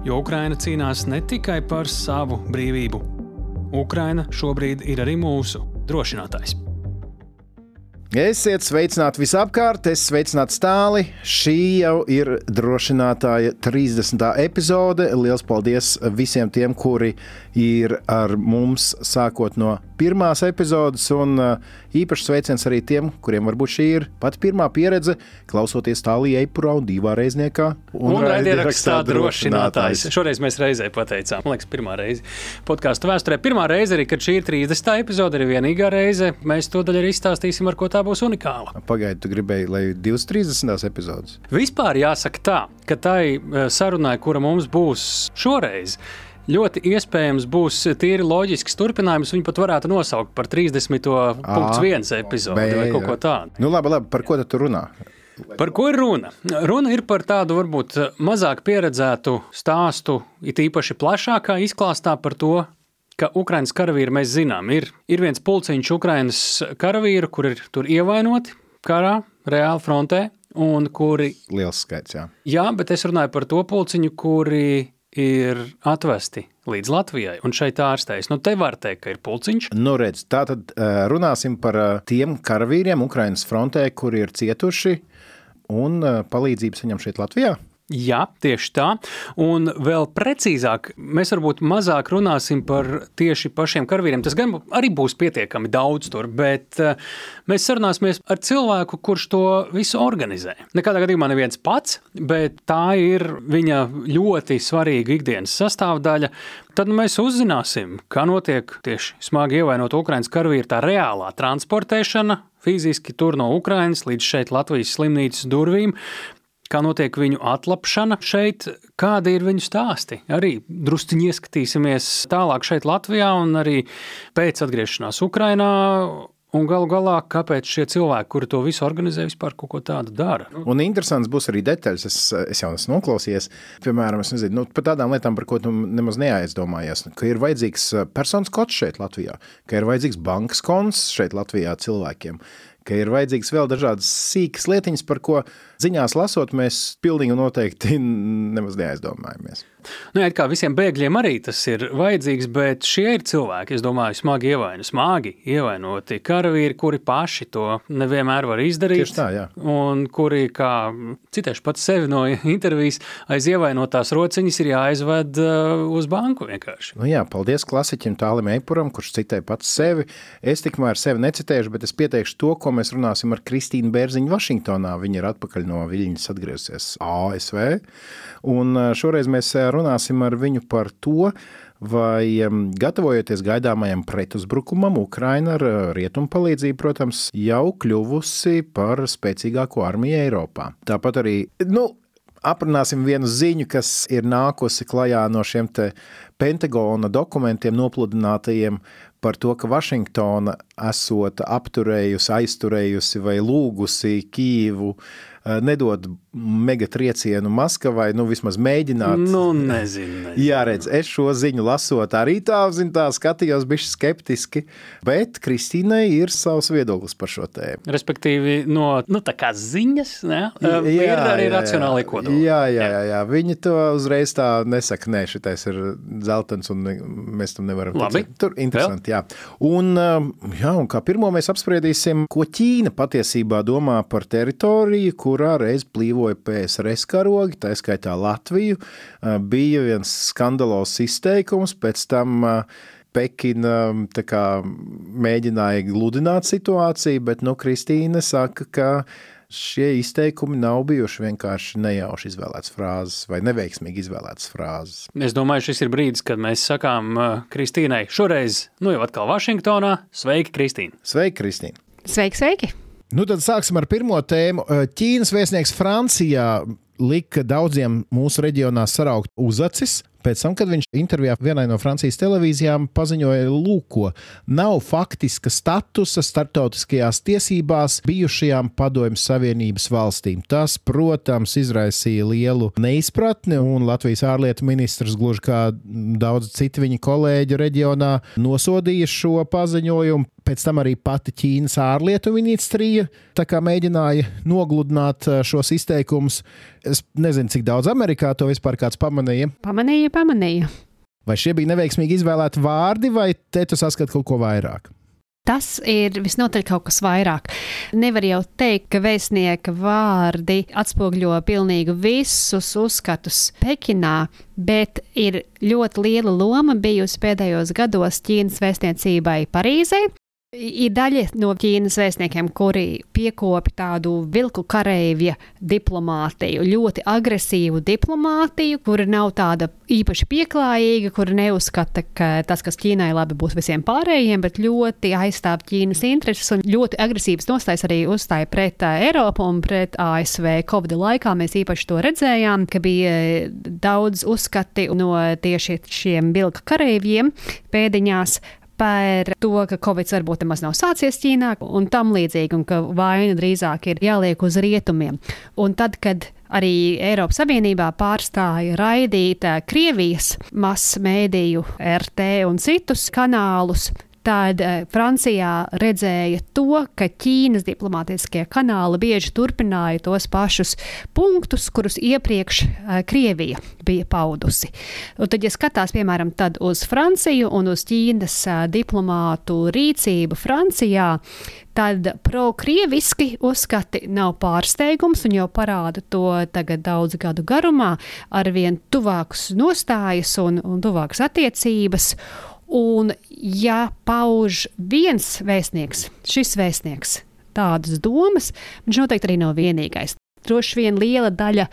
Jo Ukraina cīnās ne tikai par savu brīvību. Ukraina šobrīd ir arī mūsu drošinātājs. Esiet sveicināti visapkārt, es sveicināts tāli. Šī jau ir drošinātāja 30. epizode. Lielas paldies visiem tiem, kuri ir ar mums sākot no pirmās epizodes. Un uh, īpaši sveiciens arī tiem, kuriem varbūt šī ir pati pirmā pieredze, klausoties tālāk Eipurā un divā reizniekā. Un, un raidierakstā drošinātājs. Šoreiz mēs reizē pateicām, man liekas, pirmā reize podkāstu vēsturē. Pirmā reize arī, kad šī ir 30. epizode, ir vienīgā reize. Mēs to daļu arī izstāstīsim, ar ko tā būs unikāla. Pagaidiet, tu gribēji, lai 230. epizodes? Vispār jāsaka tā, ka tai sarunai, kura mums būs šoreiz, ļoti iespējams būs tīri loģisks turpinājums. Viņu pat varētu nosaukt par 30.1 epizodi vai kaut ko tādu. Nu, labi, labi, par ko tu runā? Par ko ir runa? Runa ir par tādu varbūt mazāk pieredzētu stāstu, it īpaši plašākā izklāstā par to, ka Ukraiņas karavīri mēs zinām, ir, ir viens pulciņš Ukraiņas karavīru, kur ir tur ievainoti karā, reāli frontē, un kuri. Liels skaits, jā. Jā, bet es runāju par to pulciņu, kuri ir atvesti līdz Latvijai un šeit ārstējas. Nu, te var teikt, ka ir pulciņš. Nu, redz, tā tad runāsim par tiem karavīriem Ukraiņas frontē, kuri ir cietuši un palīdzību saņem šeit Latvijā. Jā, tieši tā. Un vēl precīzāk, mēs varbūt mazāk runāsim par tieši pašiem karavīriem. Tas gan arī būs pietiekami daudz tur, bet mēs sarunāsimies ar cilvēku, kurš to visu organizē. Nekādā gadījumā neviens pats, bet tā ir viņa ļoti svarīga ikdienas sastāvdaļa. Tad mēs uzzināsim, kā notiek tieši smagi ievainot Ukraiņas karavīru tā reālā transportēšana, fiziski tur no Ukrainas līdz šeit Latvijas slimnīcas durvīm kā notiek viņu atlapšana šeit, kādi ir viņu stāsti. Arī drusciņi ieskatīsimies tālāk šeit Latvijā un arī pēc atgriešanās Ukrainā. Un galu galā, kāpēc šie cilvēki, kuri to visu organizē, vispār kaut ko tādu dara? Un interesants būs arī detaļas. Es, es jau esmu noklausījies, piemēram, nezinu, nu, par tādām lietām, par ko tu nemaz neaizdomājies. Ka ir vajadzīgs personas kods šeit, Latvijā, ka ir vajadzīgs bankas konts šeit, Latvijā cilvēkiem ka ir vajadzīgas vēl dažādas sīkas lietiņas, par ko ziņās lasot, mēs pilnīgi noteikti nemaz neaizdomājamies. Nu, jā, kā visiem bēgļiem arī tas ir vajadzīgs, bet šie ir cilvēki, es domāju, smagi ievainoti, smagi ievainoti karavīri, kuri paši to nevienmēr var izdarīt. Tieši tā, jā. Un kuri, kā citēšu pats sevi no intervijas, aiz ievainotās rociņas ir jāaizved uh, uz banku vienkārši. Nu jā, paldies klasiķim Tālim Eipuram, kurš citē pats sevi. Es tikmēr sevi necitēšu, bet es pieteikšu to, ko mēs runāsim ar Kristīnu Bērziņu Vašingtonā. Viņa ir atpakaļ no Viļņas atgriezusies ASV. Un šoreiz mēs runāsim ar viņu par to, vai gatavojoties gaidāmajam pretuzbrukumam, Ukraina ar rietumu palīdzību, protams, jau kļuvusi par spēcīgāko armiju Eiropā. Tāpat arī, nu, aprunāsim vienu ziņu, kas ir nākusi klajā no šiem Pentagona dokumentiem nopludinātajiem par to, ka Vašingtona esot apturējusi, aizturējusi vai lūgusi Kīvu Eh, nedod mega triecienu Maskavai, nu vismaz mēģināt. Nu, nezinu. nezinu. Jā, redz, es šo ziņu lasot, arī tā, zin, tā skatījos bišķi skeptiski, bet Kristīnai ir savs viedoklis par šo tēmu. Respektīvi, no nu, tā kā ziņas, ne? jā, ir arī jā, racionāli kodoli. Jā, jā, jā, jā, viņi to uzreiz tā nesaka, nē, šitais ir zeltens un mēs tam nevaram Labi. ticēt. Tur interesanti, jā. Un, jā, un kā pirmo mēs apspriedīsim, ko Ķīna patiesībā domā par teritoriju, kurā reiz plīvoja PSRS karogi, tā skaitā Latviju. Bija viens skandalos izteikums, pēc tam Pekina kā, mēģināja gludināt situāciju, bet nu, Kristīna saka, ka šie izteikumi nav bijuši vienkārši nejauši izvēlētas frāzes vai neveiksmīgi izvēlētas frāzes. Es domāju, šis ir brīdis, kad mēs sakām Kristīnai, šoreiz, nu jau atkal Vašingtonā, sveiki, Kristīna! Sveiki, Kristīna! Sveiki, sveiki! Nu, tad sāksim ar pirmo tēmu. Ķīnas vēstnieks Francijā lika daudziem mūsu reģionā saraukt uzacis Pēc tam, kad viņš intervijā vienai no Francijas televīzijām paziņoja, lūko, nav faktiska statusa starptautiskajās tiesībās bijušajām padomju savienības valstīm. Tas, protams, izraisīja lielu neizpratni, un Latvijas ārlietu ministrs, gluži kā daudz citu viņa kolēģi reģionā, nosodīja šo paziņojumu. Pēc tam arī pati Ķīnas ārlietu ministrija mēģināja nogludināt eh, šos izteikumus. Es nezinu, cik daudz Amerikā to vispār kāds pamanīja. Pamanīja, pamanīja. Vai šie bija neveiksmīgi izvēlēti vārdi, vai te tu saskati kaut ko vairāk? Tas ir visnotaļ kaut kas vairāk. Nevar jau teikt, ka vēstnieka vārdi atspoguļo pilnīgi visus uzskatus Pekinā, bet ir ļoti liela loma bijusi pēdējos gados Ķīnas vēstniecībai Parīzē. Ir daļa no Ķīnas vēstniekiem, kuri piekopi tādu vilku kareivja diplomātiju, ļoti agresīvu diplomātiju, kura nav tāda īpaši pieklājīga, kura neuzskata, ka tas, kas Ķīnai labi būs visiem pārējiem, bet ļoti aizstāv Ķīnas intereses un ļoti agresīvas nostājas arī uzstāja pret Eiropu un pret ASV. Covid laikā mēs īpaši to redzējām, ka bija daudz uzskati no tieši šiem vilka kareivjiem pēdiņās par to, ka Covid varbūt nemaz nav sācies Ķīnā un tam līdzīgi, un ka vaina drīzāk ir jāliek uz rietumiem. Un tad, kad arī Eiropas Savienībā pārstāja raidīt eh, Krievijas masu mēdīju, RT un citus kanālus, tad uh, Francijā redzēja to, ka Ķīnas diplomātiskie kanāli bieži turpināja tos pašus punktus, kurus iepriekš uh, Krievija bija paudusi. Un tad, ja skatās piemēram uz Franciju un uz Ķīnas uh, diplomātu rīcību Francijā, tad pro-krieviski uzskati nav pārsteigums un jau parāda to tagad daudzu gadu garumā, arvien tuvākus nostājas un, un tuvākas attiecības. Un, ja pauž viens vēstnieks, šis vēstnieks, tādas domas, viņš noteikti arī nav vienīgais. Droši vien liela daļa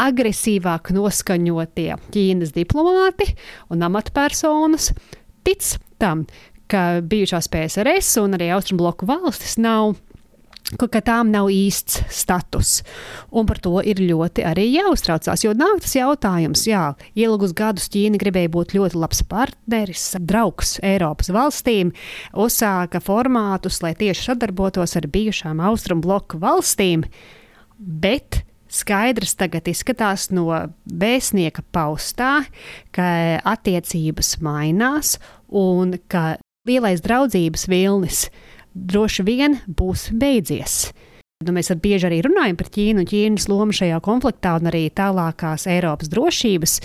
agresīvāk noskaņotie Ķīnas diplomāti un amatpersonas tic tam, ka bijušās PSRS un arī Austrumbloku valstis nav ka tām nav īsts status. Un par to ir ļoti arī jāuztraucās. Jo nāk tas jautājums, jā, ilgus gadus Ķīna gribēja būt ļoti labs partneris, draugs Eiropas valstīm, uzsāka formātus, lai tieši sadarbotos ar bijušām austrumu bloku valstīm, bet skaidrs tagad izskatās no vēstnieka paustā, ka attiecības mainās un ka lielais draudzības vilnis ir droši vien būs beidzies. Nu, mēs bieži arī runājam par Ķīnu un Ķīnas lomu šajā konfliktā un arī tālākās Eiropas drošības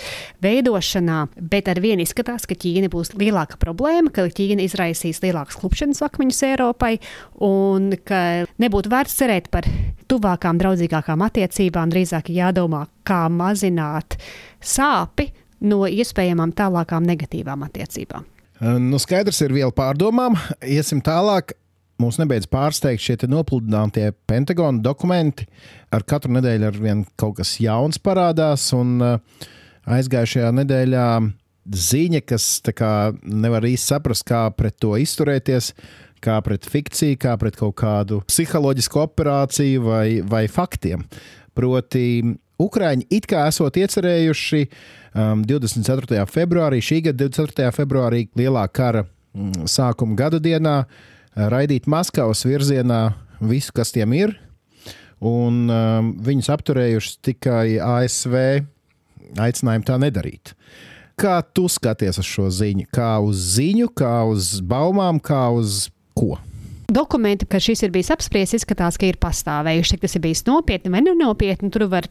veidošanā, bet ar vienu izskatās, ka Ķīna būs lielāka problēma, ka Ķīna izraisīs lielākas klupšanas akmeņus Eiropai un ka nebūtu vērts cerēt par tuvākām, draudzīgākām attiecībām, drīzāk jādomā, kā mazināt sāpi no iespējamām tālākām negatīvām attiecībām. Nu, skaidrs ir viela pārdomām. Iesim tālāk mūs nebeidz pārsteigt šie nopludinātie Pentagona dokumenti. Ar katru nedēļu ar vien kaut kas jauns parādās, un uh, aizgājušajā nedēļā ziņa, kas kā, nevar īsti saprast, kā pret to izturēties, kā pret fikciju, kā pret kaut kādu psiholoģisku operāciju vai, vai faktiem. Proti, Ukrāņi it kā esot iecerējuši um, 24. februārī, šī gada 24. februārī, lielā kara mm, sākuma gada dienā, uh, raidīt Maskavas virzienā visu, kas tiem ir. Un um, viņus apturējuši tikai ASV aicinājumu tā nedarīt. Kā tu skaties uz šo ziņu? Kā uz ziņu, kā uz baumām, kā uz ko? Dokumenti, ka šis ir bijis apspriests, izskatās, ka ir pastāvējuši. Cik tas ir bijis nopietni vai nenopietni, tur var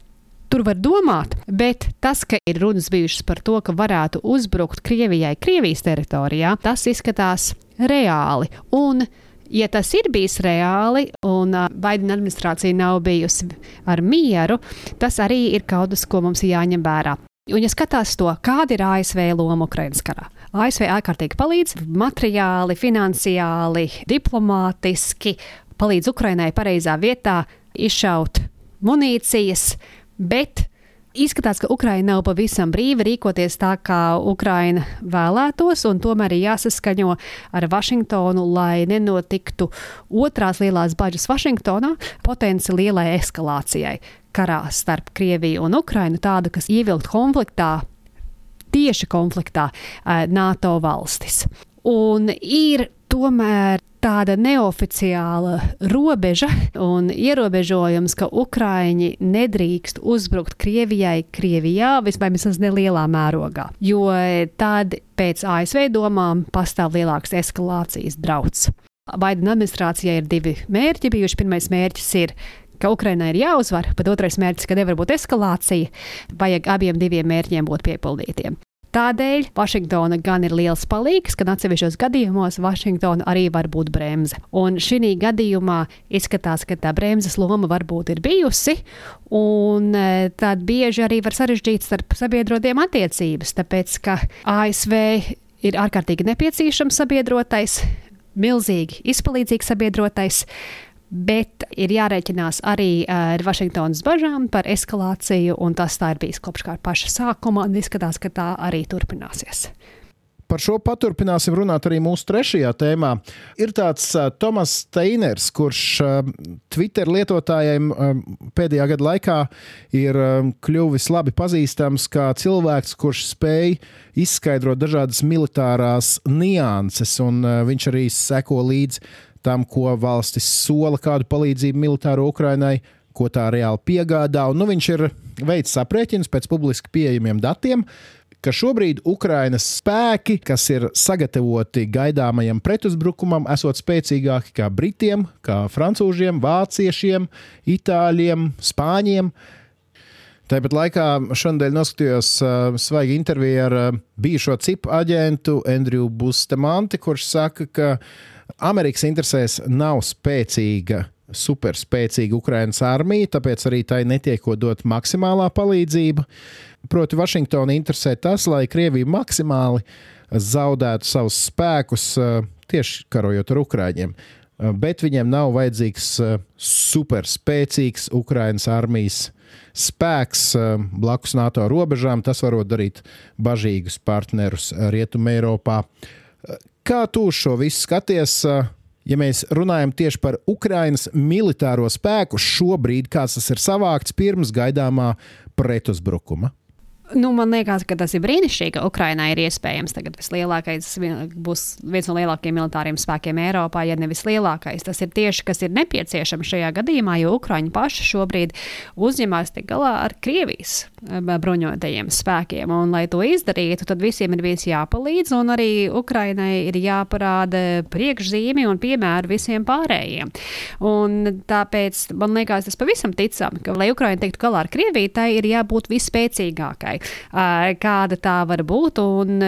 tur var domāt, bet tas, ka ir runas bijušas par to, ka varētu uzbrukt Krievijai, Krievijas teritorijā, tas izskatās reāli. Un, ja tas ir bijis reāli un Baidena administrācija nav bijusi ar mieru, tas arī ir kaut kas, ko mums jāņem vērā. Un, ja skatās to, kāda ir ASV loma Ukraiņas karā, ASV ārkārtīgi palīdz materiāli, finansiāli, diplomātiski, palīdz Ukraiņai pareizā vietā izšaut munīcijas, bet Izskatās, ka Ukraina nav pavisam brīva rīkoties tā, kā Ukraina vēlētos, un tomēr ir jāsaskaņo ar Vašingtonu, lai nenotiktu otrās lielās bažas Vašingtonā potenci lielai eskalācijai karā starp Krieviju un Ukrainu, tādu, kas ievilkt konfliktā tieši konfliktā NATO valstis. Un ir tomēr tāda neoficiāla robeža un ierobežojums, ka Ukraiņi nedrīkst uzbrukt Krievijai, Krievijā vismaz nelielā mērogā. Jo tad pēc ASV domām pastāv lielāks eskalācijas drauds. Baidena administrācijai ir divi mērķi bijuši. Pirmais mērķis ir ka Ukrainai ir jāuzvar, bet otrais mērķis, ka nevar būt eskalācija, vajag abiem diviem mērķiem būt piepildītiem. Tādēļ Vašingtona gan ir liels palīgs, gan atsevišķos gadījumos Vašingtona arī var būt bremze. Un šī gadījumā izskatās, ka tā bremzes loma varbūt ir bijusi, un e, tad bieži arī var sarežģīt starp sabiedrotiem attiecības, tāpēc ka ASV ir ārkārtīgi nepieciešams sabiedrotais, milzīgi izpalīdzīgs sabiedrotais bet ir jārēķinās arī ar Vašingtonas bažām par eskalāciju, un tas tā ir bijis kopš kā paša sākuma, un izskatās, ka tā arī turpināsies. Par šo paturpināsim runāt arī mūsu trešajā tēmā. Ir tāds uh, Tomas Steiners, kurš uh, Twitter lietotājiem uh, pēdējā gada laikā ir uh, kļuvis labi pazīstams kā cilvēks, kurš spēj izskaidrot dažādas militārās nianses, un uh, viņš arī seko līdzi tam, ko valstis sola, kādu palīdzību militāro Ukrainai, ko tā reāli piegādā. Un, nu, viņš ir veids aprēķins pēc publiski pieejamiem datiem. Ka šobrīd Ukrainas spēki, kas ir sagatavoti gaidāmajam pretuzbrukumam, esot spēcīgāki kā britiem, kā francūžiem, vāciešiem, itāļiem, spāņiem. Tāpat laikā šodien noskatījos uh, svaigu interviju ar uh, bijušo cipu aģentu Andriju Bustemanti, kurš saka, ka Amerikas interesēs nav spēcīga superspēcīga Ukraiņas armija, tāpēc arī tai netiek dot maksimālā palīdzība. Proti, Vašingtona interesē tas, lai Krievija maksimāli zaudētu savus spēkus tieši karojot ar Ukrāņiem. Bet viņiem nav vajadzīgs superspēcīgs Ukraiņas armijas spēks blakus NATO robežām. Tas var darīt bažīgus partnerus Rietumē, Eiropā. Kā tu šo visu skaties? Ja mēs runājam tieši par Ukraiņas militāro spēku šobrīd, kāds tas ir savākts pirms gaidāmā pretuzbrukuma? Nu, man liekas, ka tas ir brīnišķīgi, ka Ukrainai ir iespējams tagad vislielākais, būs viens no lielākajiem militāriem spēkiem Eiropā, ja nevis lielākais. Tas ir tieši kas ir nepieciešams šajā gadījumā, jo Ukraiņi paši šobrīd uzņemās tik galā ar Krievijas eh, bruņotajiem spēkiem. Un, lai to izdarītu, tad visiem ir bijis jāpalīdz, un arī Ukrainai ir jāparāda priekšzīmi un piemēri visiem pārējiem. Un tāpēc man liekas, tas pavisam ticami, ka, lai Ukraina tiktu galā ar Krieviju, tai ir jābūt vispēcīgākai kāda tā var būt. Un,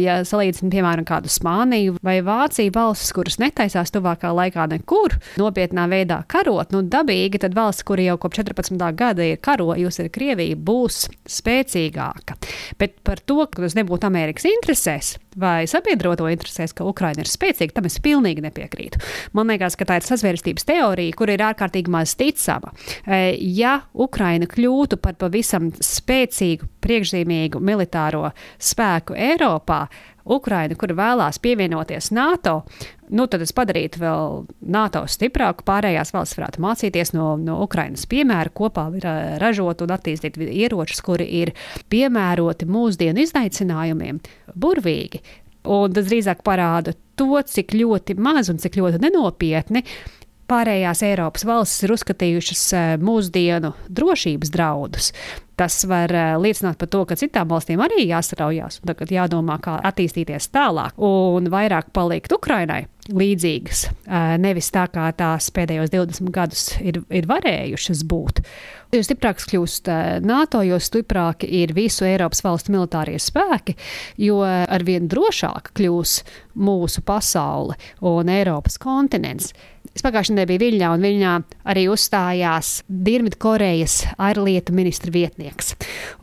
ja salīdzinām, piemēram, kādu Spāniju vai Vāciju, valstis, kuras netaisās tuvākā laikā nekur nopietnā veidā karot, nu, dabīgi, tad valsts, kur jau kopš 14. gada ir karojusi ar Krieviju, būs spēcīgāka. Bet par to, ka tas nebūtu Amerikas interesēs vai sabiedroto interesēs, ka Ukraina ir spēcīga, tam es pilnīgi nepiekrītu. Man liekas, ka tā ir sazvērstības teorija, kur ir ārkārtīgi maz ticama. Ja Ukraina kļūtu par pavisam spēcīgu priekšzīmīgu militāro spēku Eiropā, Ukraina, kur vēlās pievienoties NATO, nu, tad tas padarītu vēl NATO stiprāku. Pārējās valsts varētu mācīties no, no Ukrainas piemēra, kopā ražot un attīstīt ieročus, kuri ir piemēroti mūsdienu izaicinājumiem, burvīgi. Un tas drīzāk parāda to, cik ļoti maz un cik ļoti nenopietni pārējās Eiropas valstis ir uzskatījušas eh, mūsdienu drošības draudus. Tas var uh, liecināt par to, ka citām valstīm arī jāsaraujās tagad jādomā, kā attīstīties tālāk un vairāk palikt Ukrainai līdzīgas, uh, nevis tā kā tās pēdējos 20 gadus ir, ir varējušas būt. Jo stiprāks kļūst NATO, jo stiprāki ir visu Eiropas valstu militārie spēki, jo arvien drošāk kļūs mūsu pasaule un Eiropas kontinents. Es pagājušajā nedēļā biju Viļņā, un Viļņā arī uzstājās Dienvidkorejas ārlietu ministra vietnieks.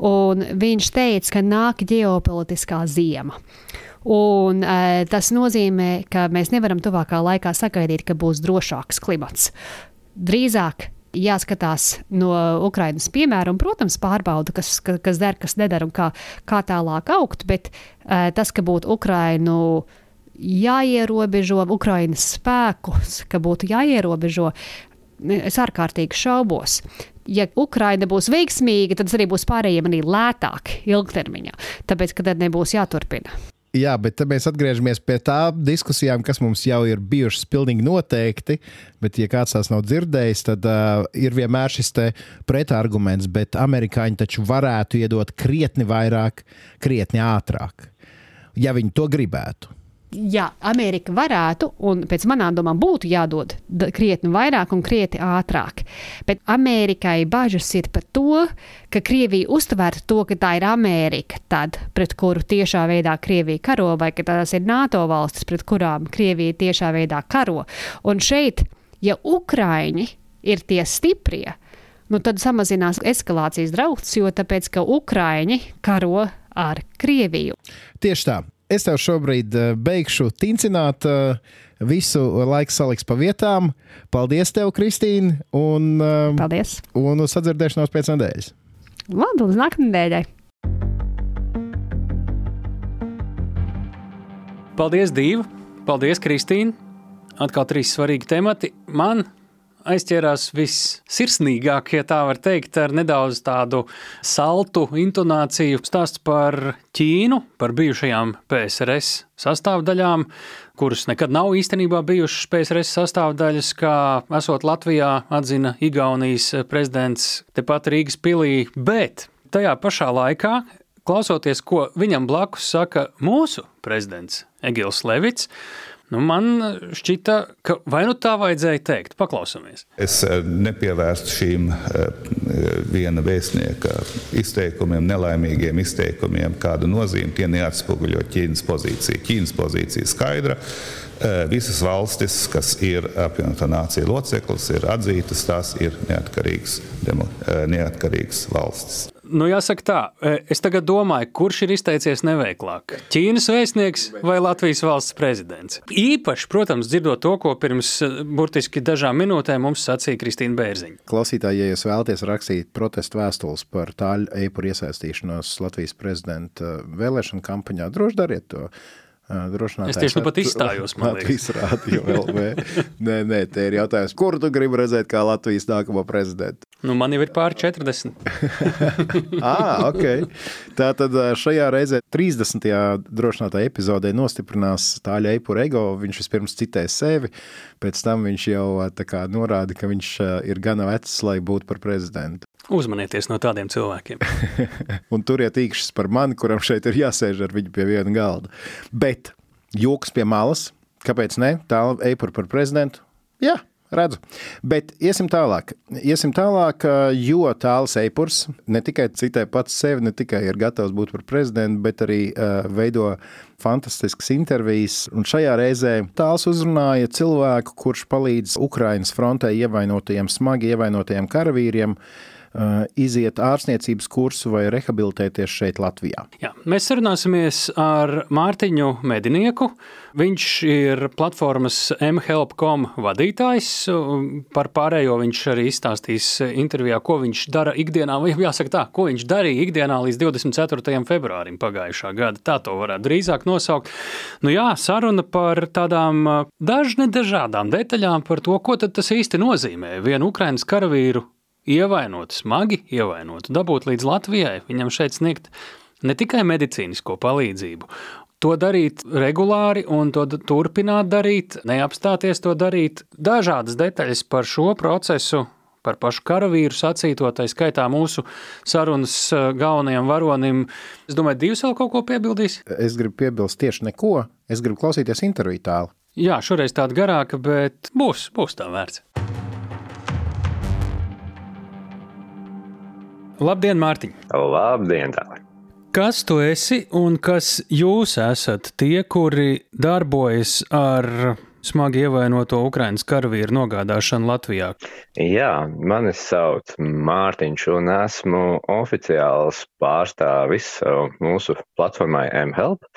Un viņš teica, ka nāk ģeopolitiskā ziema. Un, e, tas nozīmē, ka mēs nevaram tuvākā laikā sagaidīt, ka būs drošāks klimats. Drīzāk jāskatās no Ukrainas piemēra, un, protams, pārbauda, kas, kas der, kas nedara un kā, kā tālāk augt. Bet e, tas, ka būtu Ukrainu jāierobežo Ukraiņas spēkus, ka būtu jāierobežo, es ārkārtīgi šaubos. ja Ukraina būs veiksmīga, tad arī būs pārējiem arī lētāk ilgtermiņā, tāpēc, ka tad nebūs jāturpina. Jā, bet mēs atgriežamies pie tā diskusijām, kas mums jau ir bijušas pilnīgi noteikti. Bet, ja kāds tās nav dzirdējis, tad uh, ir vienmēr šis pretarguments, bet amerikāņi taču varētu iedot krietni vairāk, krietni ātrāk, ja viņi to gribētu ja Amerika varētu, un pēc manām domām būtu jādod krietni vairāk un krietni ātrāk, bet Amerikai bažas ir par to, ka Krievija uztvertu to, ka tā ir Amerika, tad, pret kuru tiešā veidā Krievija karo, vai ka tās ir NATO valstis, pret kurām Krievija tiešā veidā karo. Un šeit, ja Ukraiņi ir tie stiprie, nu tad samazinās eskalācijas drauds, jo tāpēc, ka Ukraiņi karo ar Krieviju. Tieši tā. Es tev šobrīd eh, beigšu tincināt. Eh, visu laiku saliks pa vietām. Paldies, tev, Kristīne. Un, eh, Paldies. Un uz sadzirdēšanos pēc nedēļas. Labi, uz nākamnedēļai. Paldies, Dīva! Paldies, Kristīne! Atkal trīs svarīgi temati. Man aizķērās vissirsnīgāk, ja tā var teikt, ar nedaudz tādu saltu intonāciju. Stāsts par Ķīnu, par bijušajām PSRS sastāvdaļām, kuras nekad nav īstenībā bijušas PSRS sastāvdaļas, kā esot Latvijā atzina Igaunijas prezidents tepat Rīgas pilī, bet tajā pašā laikā klausoties, ko viņam blakus saka mūsu prezidents Egils Levits, Nu, man šķita, ka vai nu tā vajadzēja teikt, paklausāmies. Es eh, nepievērstu šīm eh, viena vēstnieka izteikumiem, nelaimīgiem izteikumiem, kādu nozīmi tie neatspoguļo Ķīnas pozīciju. Ķīnas pozīcija skaidra. Eh, visas valstis, kas ir apvienotā nācija loceklis, ir atzītas, tās ir neatkarīgas, demo, neatkarīgas valstis. Nu, jāsaka tā, e, es tagad domāju, kurš ir izteicies neveiklāk. Ķīnas vēstnieks vai Latvijas valsts prezidents? Īpaši, protams, dzirdot to, ko pirms e, burtiski dažām minūtēm mums sacīja Kristīna Bērziņa. Klausītāji, ja jūs vēlaties rakstīt protestu vēstules par tāļu eipuru iesaistīšanos Latvijas prezidenta vēlēšanu kampaņā, droši dariet to. Es tieši pat izstājos. Latvijas rādio LV. nē, nē, te ir jautājums, kuru tu gribi redzēt kā Latvijas nākamo prezidentu? Nu, man jau ir pāri 40. ah, ok. Tā tad šajā reizē 30. drošinātā epizodē nostiprinās Tāļa Eipura ego. Viņš vispirms citē sevi, pēc tam viņš jau kā, norāda, ka viņš ir gana vecs, lai būtu par prezidentu. Uzmanieties no tādiem cilvēkiem. un turiet īkšķis par mani, kuram šeit ir jāsēž ar viņu pie viena galda. Bet joks pie malas, kāpēc ne? Tā Eipura par prezidentu? Jā, redzu. Bet iesim tālāk. Iesim tālāk, jo tāls eipurs ne tikai citē pats sevi, ne tikai ir gatavs būt par prezidentu, bet arī uh, veido fantastiskas intervijas. Un šajā reizē tāls uzrunāja cilvēku, kurš palīdz Ukrainas frontē ievainotajiem, smagi ievainotajiem karavīriem. Uh, iziet ārstniecības kursu vai rehabilitēties šeit, Latvijā. Jā, mēs sarunāsimies ar Mārtiņu Medinieku. Viņš ir platformas mHelp.com vadītājs. Par pārējo viņš arī izstāstīs intervijā, ko viņš dara ikdienā. Jāsaka tā, ko viņš darīja ikdienā līdz 24. februārim pagājušā gada. Tā to varētu drīzāk nosaukt. Nu jā, saruna par tādām dažne dažādām detaļām par to, ko tas īsti nozīmē. Vienu Ukrainas karavīru ievainot, smagi ievainot, dabūt līdz Latvijai, viņam šeit sniegt ne tikai medicīnisko palīdzību. To darīt regulāri un to turpināt darīt, neapstāties to darīt. Dažādas detaļas par šo procesu, par pašu karavīru sacīto, tā skaitā mūsu sarunas eh, galvenajam varonim. Es domāju, divs vēl kaut ko piebildīs? Es gribu piebilst tieši neko. Es gribu klausīties interviju tālu. Jā, šoreiz tāda garāka, bet būs, būs tā vērts. Labdien, Mārtiņ! Labdien, tālāk! Kas tu esi un kas jūs esat tie, kuri darbojas ar smagi ievainoto Ukraiņas karavīru nogādāšanu Latvijā? Jā, mani sauc Mārtiņš, un esmu oficiāls pārstāvis mūsu platformai mHelp,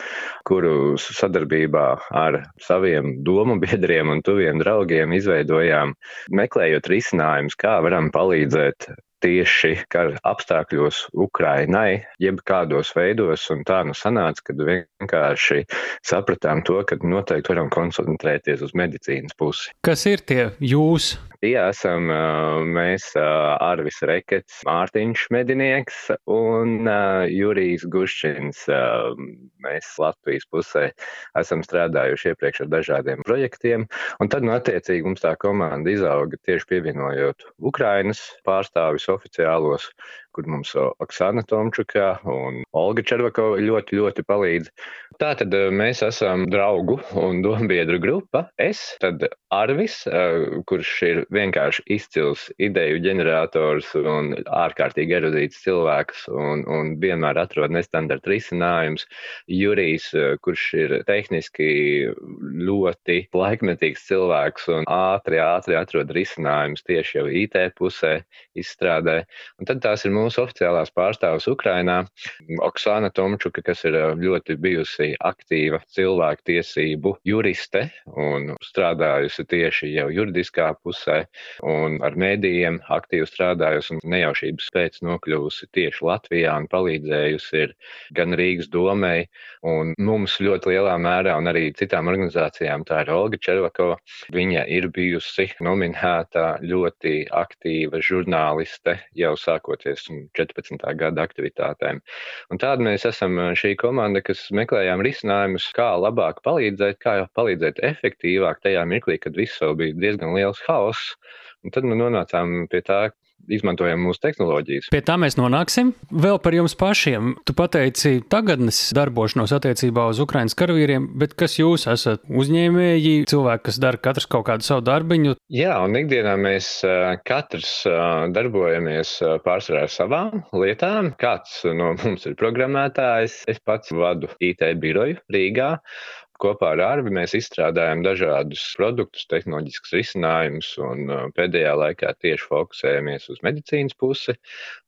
kuru sadarbībā ar saviem domu biedriem un tuviem draugiem izveidojām, meklējot risinājumus, kā varam palīdzēt tieši kara apstākļos Ukrainai, jeb kādos veidos, un tā nu sanāca, kad vienkārši sapratām to, ka noteikti varam koncentrēties uz medicīnas pusi. Kas ir tie jūs? Jā, esam mēs Arvis Rekets, Mārtiņš Medinieks un Jurijs Guščins. Mēs Latvijas pusē esam strādājuši iepriekš ar dažādiem projektiem, un tad, nu, attiecīgi mums tā komanda izauga tieši pievienojot Ukrainas pārstāvis oficiālos kur mums Oksana Tomčuka un Olga Červakova ļoti, ļoti palīdz. Tātad mēs esam draugu un dombiedru grupa. Es, tad Arvis, kurš ir vienkārši izcils ideju ģenerators un ārkārtīgi erudīts cilvēks un, un vienmēr atrod nestandarta risinājums. Jurijs, kurš ir tehniski ļoti laikmetīgs cilvēks un ātri, ātri atrod risinājumus tieši jau IT pusē izstrādē. Un tad tās ir mūsu oficiālās pārstāvis Ukrainā, Oksana Tomčuka, kas ir ļoti bijusi aktīva cilvēktiesību juriste un strādājusi tieši jau juridiskā pusē un ar mēdījiem aktīvi strādājusi un nejaušības pēc nokļuvusi tieši Latvijā un palīdzējusi ir gan Rīgas domai un mums ļoti lielā mērā un arī citām organizācijām. Tā ir Olga Červakova. Viņa ir bijusi nominēta ļoti aktīva žurnāliste jau sākoties 14. gada aktivitātēm. Un tāda mēs esam šī komanda, kas meklējām risinājumus, kā labāk palīdzēt, kā palīdzēt efektīvāk tajā mirklī, kad viss vēl bija diezgan liels haoss. Un tad mēs nonācām pie tā, izmantojam mūsu tehnoloģijas. Pie tā mēs nonāksim. Vēl par jums pašiem. Tu pateici tagadnes darbošanos attiecībā uz Ukraiņas karavīriem, bet kas jūs esat? Uzņēmēji, cilvēki, kas dara katrs kaut kādu savu darbiņu. Jā, un ikdienā mēs katrs darbojamies pārsvarā ar savām lietām. Kāds no mums ir programmētājs, es pats vadu IT biroju Rīgā. Kopā ar Arvi mēs izstrādājam dažādus produktus, tehnoloģiskus risinājumus, un pēdējā laikā tieši fokusējamies uz medicīnas pusi.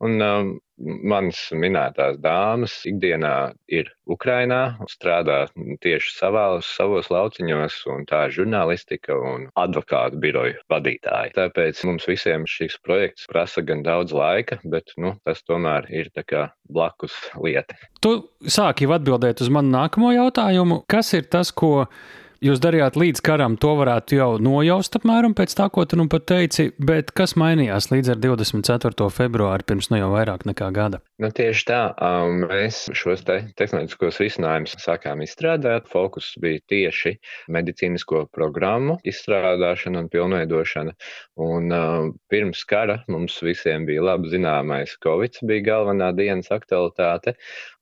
Un, um, manas minētās dāmas ikdienā ir Ukrainā, strādā tieši savās, savos lauciņos, un tā ir žurnālistika un advokātu biroju vadītāji. Tāpēc mums visiem šis projekts prasa gan daudz laika, bet nu, tas tomēr ir blakus lieta. Tu sāki atbildēt uz manu nākamo jautājumu. Kas ir tas, ko jūs darījāt līdz karam, to varētu jau nojaust apmēram pēc tā, ko tu nu pat teici, bet kas mainījās līdz ar 24. februāri pirms nu jau vairāk nekā gada? Nu, tieši tā, um, mēs šos te tehnoloģiskos risinājumus sākām izstrādāt. Fokus bija tieši medicīnisko programmu izstrādāšana un pilnveidošana. Un um, pirms kara mums visiem bija labi zināmais Covid, bija galvenā dienas aktualitāte.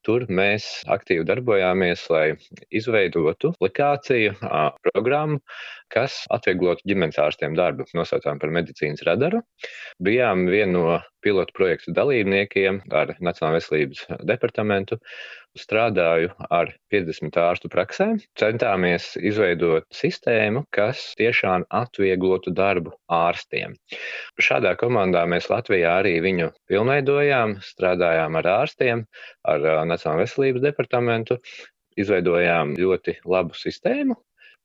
Tur mēs aktīvi darbojāmies, lai izveidotu aplikāciju, programmu, kas atvieglotu ģimenes ārstiem darbu. Nosaucām par medicīnas radaru. Bijām viena no pilotu projektu dalībniekiem ar Nacionālā veselības departamentu strādāju ar 50 ārstu praksēm. Centāmies izveidot sistēmu, kas tiešām atvieglotu darbu ārstiem. Šādā komandā mēs Latvijā arī viņu pilnveidojām, strādājām ar ārstiem, ar Nacionālā veselības departamentu, izveidojām ļoti labu sistēmu,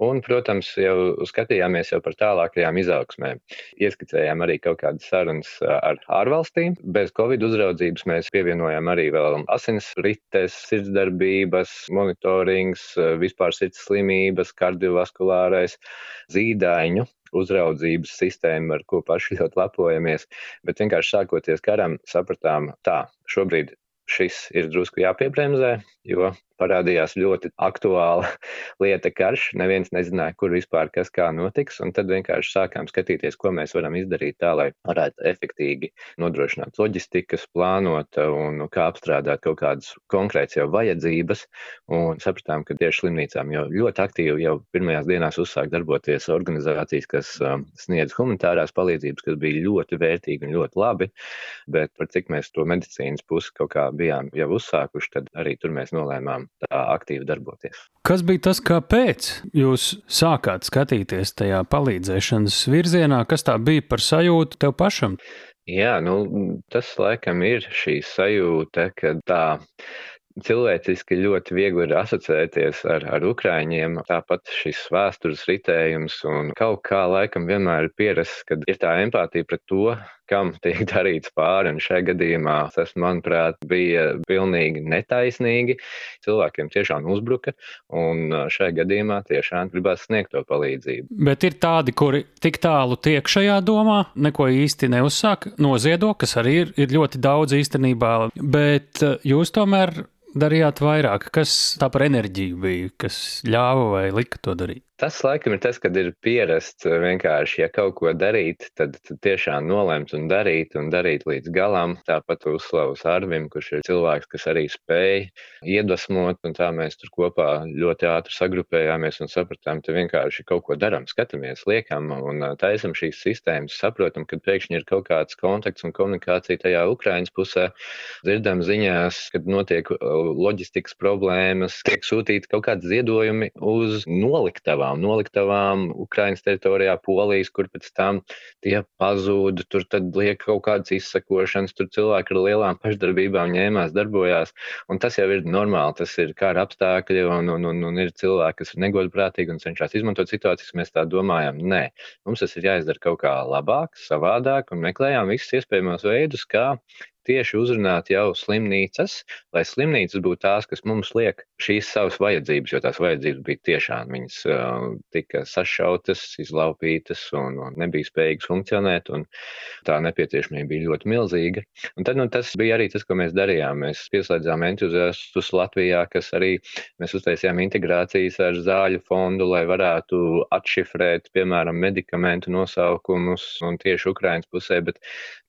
Un, protams, jau skatījāmies jau par tālākajām izaugsmēm. Ieskicējām arī kaut kādas sarunas ar ārvalstīm. Bez Covid uzraudzības mēs pievienojām arī vēl asins rites, sirdsdarbības, monitorings, vispār sirds slimības, kardiovaskulārais, zīdaiņu uzraudzības sistēma, ar ko paši ļoti lepojamies. Bet vienkārši sākoties karam, sapratām, tā, šobrīd šis ir drusku jāpiebremzē, jo parādījās ļoti aktuāla lieta karš. Neviens nezināja, kur vispār kas kā notiks, tad vienkārši sākām skatīties, ko mēs varam izdarīt tā, lai varētu efektīvi nodrošināt loģistikas, plānot un kā apstrādāt kaut kādas konkrētas jau vajadzības, un sapratām, ka tieši slimnīcām jau ļoti aktīvi jau pirmajās dienās uzsāk darboties organizācijas, kas um, sniedz humanitārās palīdzības, kas bija ļoti vērtīgi un ļoti labi, bet par cik mēs to medicīnas pusi kaut kā bijām jau uzsākuši, tad arī tur mēs nolēmām tā aktīvi darboties. Kas bija tas, kāpēc jūs sākāt skatīties tajā palīdzēšanas virzienā? Kas tā bija par sajūtu tev pašam? Jā, nu, tas laikam ir šī sajūta, ka tā cilvēciski ļoti viegli ir asociēties ar, ar ukrāņiem. Tāpat šis vēstures ritējums un kaut kā laikam vienmēr ir pierasts, kad ir tā empātija pret to, kam tiek darīts pāri. Un šajā gadījumā tas, manuprāt, bija pilnīgi netaisnīgi. Cilvēkiem tiešām uzbruka, un šajā gadījumā tiešām gribās sniegt to palīdzību. Bet ir tādi, kuri tik tālu tiek šajā domā, neko īsti neuzsāk, noziedo, kas arī ir, ir ļoti daudz īstenībā, bet jūs tomēr darījāt vairāk? Kas tā par enerģiju bija, kas ļāva vai lika to darīt? Tas laikam ir tas, kad ir pierasts vienkārši, ja kaut ko darīt, tad, tad tiešām nolemt un darīt un darīt līdz galam. Tāpat uzslavas Arvim, kurš ir cilvēks, kas arī spēj iedvesmot, un tā mēs tur kopā ļoti ātri sagrupējāmies un sapratām, ka vienkārši kaut ko darām, skatāmies, liekam un taisam šīs sistēmas, saprotam, ka pēkšņi ir kaut kāds kontakts un komunikācija tajā Ukraiņas pusē. Dzirdam ziņās, kad notiek loģistikas problēmas, tiek sūtīti kaut kādi ziedojumi uz noliktavām noliktavām Ukraiņas teritorijā, Polijas, kur pēc tam tie pazūda, tur tad liek kaut kādas izsakošanas, tur cilvēki ar lielām pašdarbībām ņēmās, darbojās, un tas jau ir normāli, tas ir kara apstākļi, un, un, un, un ir cilvēki, kas ir negodprātīgi un cenšas izmantot situācijas, mēs tā domājam. Nē, mums tas ir jāizdara kaut kā labāk, savādāk, un meklējām visus iespējamos veidus, kā tieši uzrunāt jau slimnīcas, lai slimnīcas būtu tās, kas mums liek šīs savas vajadzības, jo tās vajadzības bija tiešām viņas uh, tika sašautas, izlaupītas un, un nebija spējīgas funkcionēt, un tā nepieciešamība bija ļoti milzīga. Un tad nu, tas bija arī tas, ko mēs darījām. Mēs pieslēdzām entuziastus Latvijā, kas arī mēs uztaisījām integrācijas ar zāļu fondu, lai varētu atšifrēt, piemēram, medikamentu nosaukumus un tieši Ukrainas pusē, bet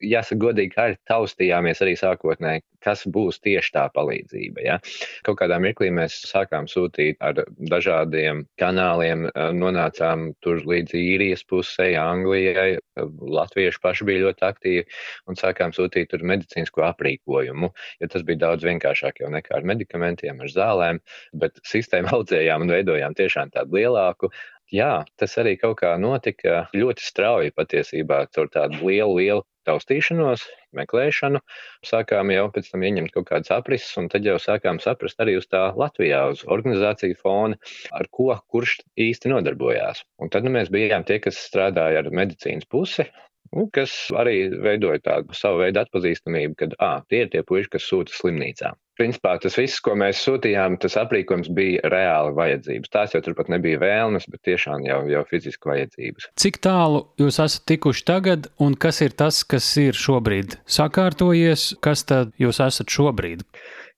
jāsaka godīgi, kā ir taustījām domājāmies arī sākotnēji, kas būs tieši tā palīdzība. Ja? Kaut kādā mirklī mēs sākām sūtīt ar dažādiem kanāliem, nonācām tur līdz īrijas pusē, Anglijai, latvieši paši bija ļoti aktīvi un sākām sūtīt tur medicīnisko aprīkojumu, jo tas bija daudz vienkāršāk jau nekā ar medikamentiem, ar zālēm, bet sistēmu audzējām un veidojām tiešām tādu lielāku jā, tas arī kaut kā notika ļoti strauji patiesībā caur tādu lielu, lielu taustīšanos, meklēšanu, sākām jau pēc tam ieņemt kaut kādas aprises, un tad jau sākām saprast arī uz tā Latvijā, uz organizāciju fona, ar ko kurš īsti nodarbojās. Un tad nu, mēs bijām tie, kas strādāja ar medicīnas pusi, nu, kas arī veidoja tādu savu veidu atpazīstamību, kad à, tie ir tie puiši, kas sūta slimnīcā. Principā tas viss, ko mēs sūtījām, tas aprīkojums bija reāli vajadzības. Tās jau turpat nebija vēlmes, bet tiešām jau, jau fiziski vajadzības. Cik tālu jūs esat tikuši tagad, un kas ir tas, kas ir šobrīd sakārtojies, kas tad jūs esat šobrīd?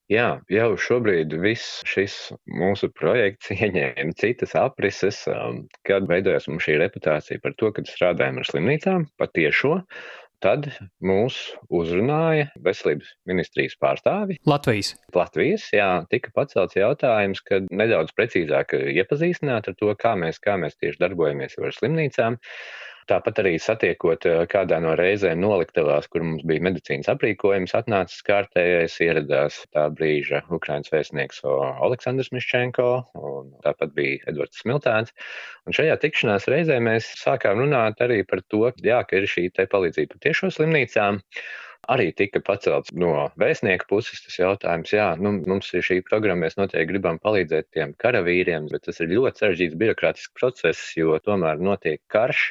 Jā, jau šobrīd viss šis mūsu projekts ieņēma citas aprises, um, kad veidojās mums šī reputācija par to, ka strādājam ar slimnīcām, patiešo, Tad mūs uzrunāja veselības ministrijas pārstāvi. Latvijas. Latvijas, jā, tika pacelts jautājums, kad nedaudz precīzāk iepazīstināt ar to, kā mēs, kā mēs tieši darbojamies ar slimnīcām. Tāpat arī satiekot eh, kādā no reizēm noliktavās, kur mums bija medicīnas aprīkojums, atnācis kārtējais, ieradās tā brīža Ukraiņas vēstnieks Aleksandrs Miščenko, un tāpat bija Edvards Smiltēns. Un šajā tikšanās reizē mēs sākām runāt arī par to, jā, ka ir šī te palīdzība tiešo slimnīcām arī tika pacelts no vēstnieka puses tas jautājums, jā, nu, mums ir šī programma, mēs noteikti gribam palīdzēt tiem karavīriem, bet tas ir ļoti sarežģīts birokrātisks process, jo tomēr notiek karš,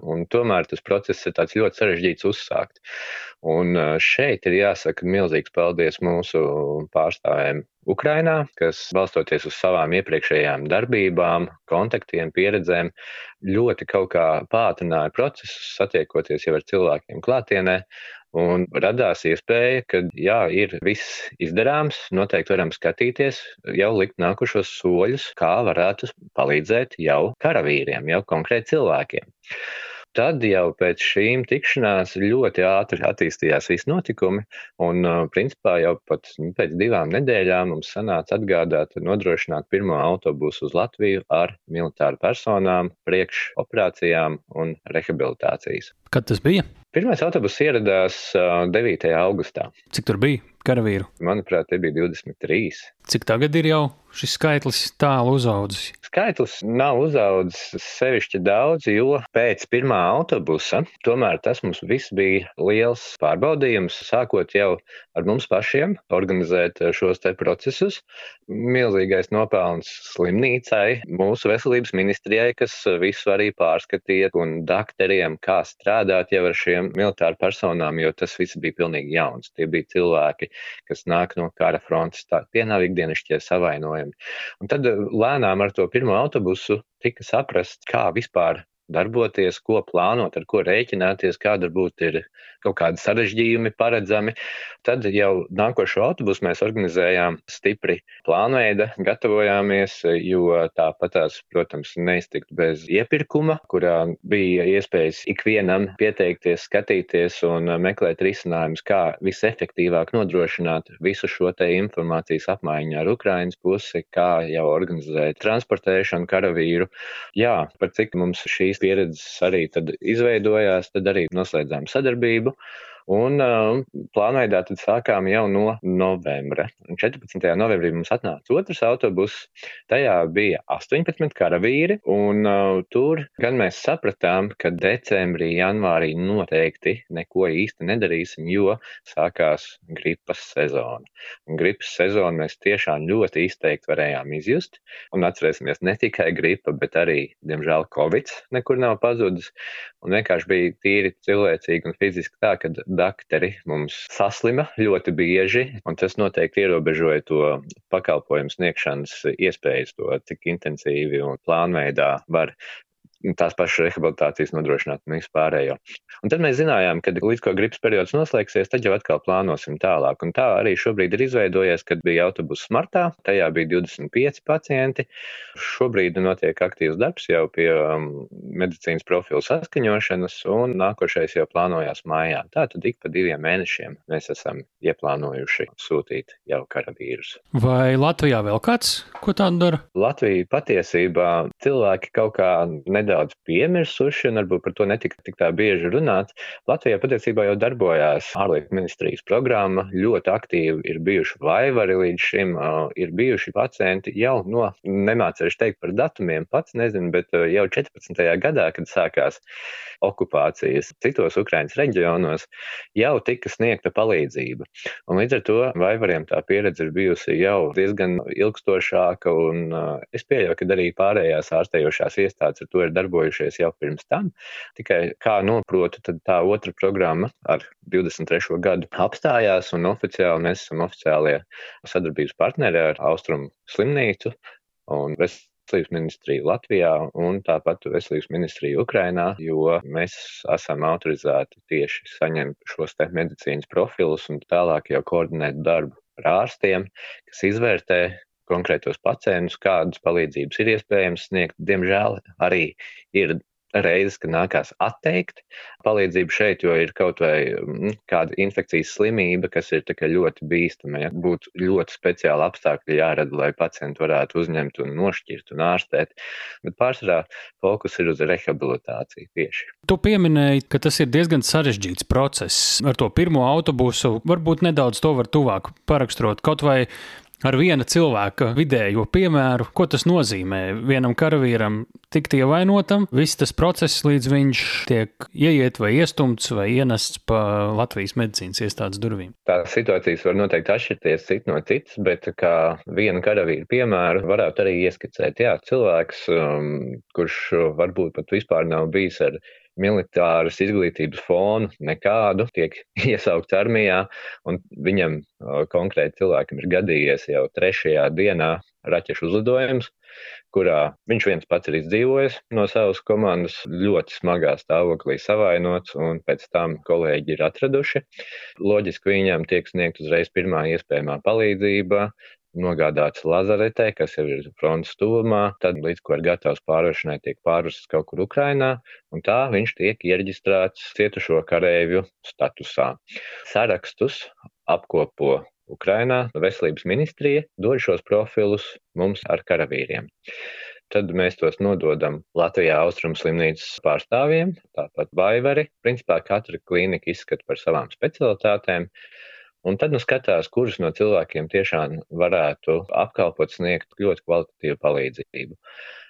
un tomēr tas process ir tāds ļoti sarežģīts uzsākt. Un šeit ir jāsaka milzīgs paldies mūsu pārstāvjiem Ukrainā, kas balstoties uz savām iepriekšējām darbībām, kontaktiem, pieredzēm, ļoti kaut kā pātrināja procesus, satiekoties jau ar cilvēkiem klātienē Un radās iespēja, ka jā, ir viss izdarāms, noteikti varam skatīties, jau likt nākušos soļus, kā varētu palīdzēt jau karavīriem, jau konkrēti cilvēkiem. Tad jau pēc šīm tikšanās ļoti ātri attīstījās visi notikumi, un principā jau pat nu, pēc divām nedēļām mums sanāca atgādāt, nodrošināt pirmo autobusu uz Latviju ar militāru personām, priekšoperācijām un rehabilitācijas. Kad tas bija? Pirmais autobus ieradās 9. augustā. Cik tur bija karavīru? Manuprāt, tie bija 23. Cik tagad ir jau šis skaitlis tālu uzaudzis? Skaitlis nav uzaudzis sevišķi daudz, jo pēc pirmā autobusa tomēr tas mums viss bija liels pārbaudījums, sākot jau ar mums pašiem organizēt šos te procesus. Milzīgais nopelns slimnīcai, mūsu veselības ministrijai, kas visu arī pārskatīja, un doktoriem, kā strādāt jau ar šiem militāru personām, jo tas viss bija pilnīgi jauns. Tie bija cilvēki, kas nāk no kara frontes, tā, tie nav ikdienišķie savainojumi. Un tad lēnām ar to pirmo autobusu tika saprast, kā vispār darboties, ko plānot, ar ko rēķināties, kāda varbūt ir kaut kādi sarežģījumi paredzami. Tad jau nākošo autobusu mēs organizējām stipri plānveida, gatavojāmies, jo tāpat tās, protams, neiztikt bez iepirkuma, kurā bija iespējas ikvienam pieteikties, skatīties un meklēt risinājumus, kā visefektīvāk nodrošināt visu šo te informācijas apmaiņu ar Ukrainas pusi, kā jau organizēt transportēšanu karavīru. Jā, par cik mums šīs pieredzes arī izveidojās, tad arī noslēdzām sadarbību. Un uh, plānveidā tad sākām jau no novembra. Un 14. novembrī mums atnāca otrs autobus. Tajā bija 18 karavīri, un uh, tur gan mēs sapratām, ka decembrī, janvārī noteikti neko īsti nedarīsim, jo sākās gripas sezona. Un gripas sezonu mēs tiešām ļoti izteikti varējām izjust. Un atcerēsimies, ne tikai gripa, bet arī, diemžēl, covid nekur nav pazudis. Un vienkārši bija tīri cilvēcīgi un fiziski tā, ka dakteri mums saslima ļoti bieži, un tas noteikti ierobežoja to pakalpojumu sniegšanas iespējas, to cik intensīvi un plānveidā var tās pašas rehabilitācijas nodrošināt un vispārējo. Un tad mēs zinājām, ka līdz ko gripas periods noslēgsies, tad jau atkal plānosim tālāk. Un tā arī šobrīd ir izveidojies, kad bija autobuss martā, tajā bija 25 pacienti. Šobrīd notiek aktīvs darbs jau pie um, medicīnas profilu saskaņošanas, un nākošais jau plānojās mājā. Tātad ik pa diviem mēnešiem mēs esam ieplānojuši sūtīt jau karavīrus. Vai Latvijā vēl kāds, ko tādu dara? Latvija patiesībā cilvēki kaut kā nedaudz nedaudz piemirsuši, un varbūt par to netika tik tā bieži runāts. Latvijā patiesībā jau darbojās ārlietu ministrijas programma, ļoti aktīvi ir bijuši vaivari līdz šim, ir bijuši pacienti jau no, nemācējuši teikt par datumiem, pats nezinu, bet jau 14. gadā, kad sākās okupācijas citos Ukraiņas reģionos, jau tika sniegta palīdzība. Un līdz ar to vaivariem tā pieredze ir bijusi jau diezgan ilgstošāka, un es pieļauju, ka arī pārējās ārstējošās iestādes ar to ir darbojušies jau pirms tam. Tikai kā noprotu, tad tā otra programma ar 23. gadu apstājās, un oficiāli mēs esam oficiālie sadarbības partneri ar Austrumu slimnīcu un veselības ministriju Latvijā un tāpat veselības ministriju Ukrainā, jo mēs esam autorizēti tieši saņemt šos te medicīnas profilus un tālāk jau koordinēt darbu ar ārstiem, kas izvērtē konkrētos pacientus, kādas palīdzības ir iespējams sniegt. Diemžēl arī ir reizes, kad nākās atteikt palīdzību šeit, jo ir kaut vai mm, kāda infekcijas slimība, kas ir ļoti bīstama. Ja? Būtu ļoti speciāli apstākļi jārada, lai pacientu varētu uzņemt un nošķirt un ārstēt. Bet pārsvarā fokus ir uz rehabilitāciju tieši. Tu pieminēji, ka tas ir diezgan sarežģīts process. Ar to pirmo autobusu varbūt nedaudz to var tuvāk paraksturot. Kaut vai ar viena cilvēka vidējo piemēru, ko tas nozīmē vienam karavīram tikt ievainotam, viss tas process, līdz viņš tiek ieiet vai iestumts vai ienests pa Latvijas medicīnas iestādes durvīm. Tās situācijas var noteikti atšķirties cit no citas, bet kā viena karavīra piemēru varētu arī ieskicēt. Jā, cilvēks, um, kurš varbūt pat vispār nav bijis ar militāras izglītības fonu nekādu, tiek iesaukts armijā, un viņam konkrēti cilvēkam ir gadījies jau trešajā dienā raķešu uzlidojums, kurā viņš viens pats ir izdzīvojis no savas komandas, ļoti smagā stāvoklī savainots, un pēc tam kolēģi ir atraduši. Loģiski viņam tiek sniegt uzreiz pirmā iespējamā palīdzība, nogādāts lazaretē, kas jau ir frontes tuvumā, tad līdz ko ir gatavs pārvešanai, tiek pārvests kaut kur Ukrainā, un tā viņš tiek iereģistrēts cietušo karēvju statusā. Sarakstus apkopo Ukrainā veselības ministrija, dod šos profilus mums ar karavīriem. Tad mēs tos nododam Latvijā Austrum slimnīcas pārstāvjiem, tāpat Vaivari. Principā katra klīnika izskata par savām specialitātēm. Un tad nu skatās, kurus no cilvēkiem tiešām varētu apkalpot, sniegt ļoti kvalitatīvu palīdzību.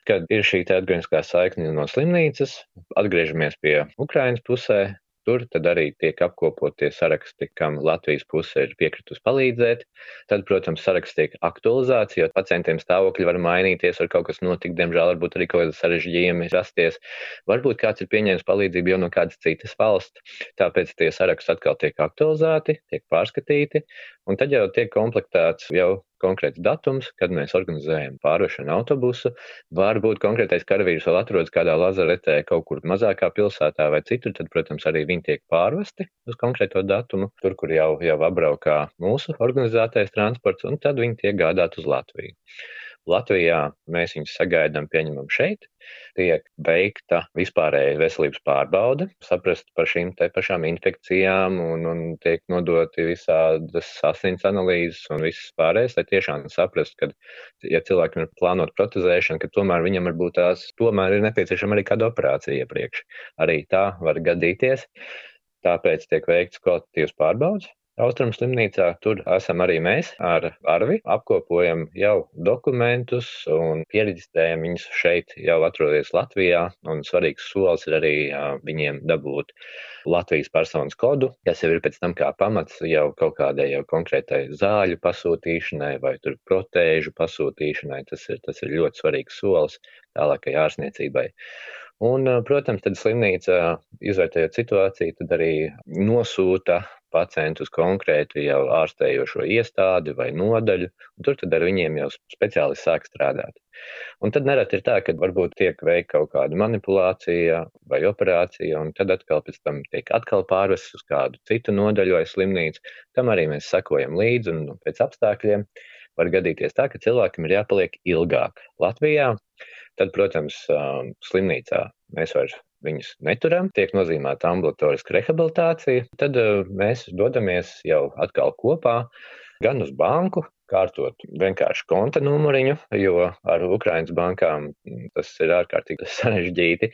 Kad ir šī atgriezniskā saikne no slimnīcas, atgriežamies pie Ukrainas pusē, Tur tad arī tiek apkopotie saraksti, kam Latvijas puse ir piekritusi palīdzēt. Tad, protams, saraksts tiek aktualizēts, jo pacientiem stāvokļi var mainīties, var kaut kas notikt, diemžēl varbūt arī kaut kāda sarežģījumi rasties. Varbūt kāds ir pieņēmis palīdzību jau no kādas citas valsts, tāpēc tie saraksti atkal tiek aktualizēti, tiek pārskatīti, un tad jau tiek komplektēts jau konkrēts datums, kad mēs organizējam pārvešanu autobusu. Varbūt konkrētais karavīrs vēl atrodas kādā lazaretē kaut kur mazākā pilsētā vai citur, tad, protams, arī viņi tiek pārvesti uz konkrēto datumu, tur, kur jau, jau apbraukā mūsu organizētais transports, un tad viņi tiek gādāt uz Latviju. Latvijā mēs viņus sagaidām, pieņemam šeit, tiek veikta vispārēja veselības pārbaude, saprast par šīm te pašām infekcijām un, un tiek nodoti visādas asins analīzes un viss pārējais, lai tiešām saprast, ka, ja cilvēkam ir plānot protezēšana, ka tomēr viņam varbūt tās, tomēr ir nepieciešama arī kāda operācija iepriekš. Arī tā var gadīties. Tāpēc tiek veikts kvalitatīvs pārbaudas, Austrum slimnīcā tur esam arī mēs ar Arvi, apkopojam jau dokumentus un pierģistrējam viņus šeit jau atroties Latvijā, un svarīgs solis ir arī viņiem dabūt Latvijas personas kodu, kas jau ir pēc tam kā pamats jau kaut kādai jau konkrētai zāļu pasūtīšanai vai tur protēžu pasūtīšanai. Tas ir, tas ir ļoti svarīgs solis tālākai ārsniecībai. Un, protams, tad slimnīca, izvērtējot situāciju, tad arī nosūta pacientu uz konkrētu jau ārstējošo iestādi vai nodaļu, un tur tad ar viņiem jau speciālisti sāk strādāt. Un tad nereti ir tā, ka varbūt tiek veikta kaut kāda manipulācija vai operācija, un tad atkal pēc tam tiek atkal pārvests uz kādu citu nodaļu vai slimnīcu. Tam arī mēs sakojam līdzi, un pēc apstākļiem var gadīties tā, ka cilvēkam ir jāpaliek ilgāk Latvijā. Tad, protams, slimnīcā mēs vairs viņus neturam, tiek nozīmēta ambulatoriska rehabilitācija, tad uh, mēs dodamies jau atkal kopā gan uz banku, kārtot vienkārši konta numuriņu, jo ar Ukraiņas bankām tas ir ārkārtīgi sarežģīti.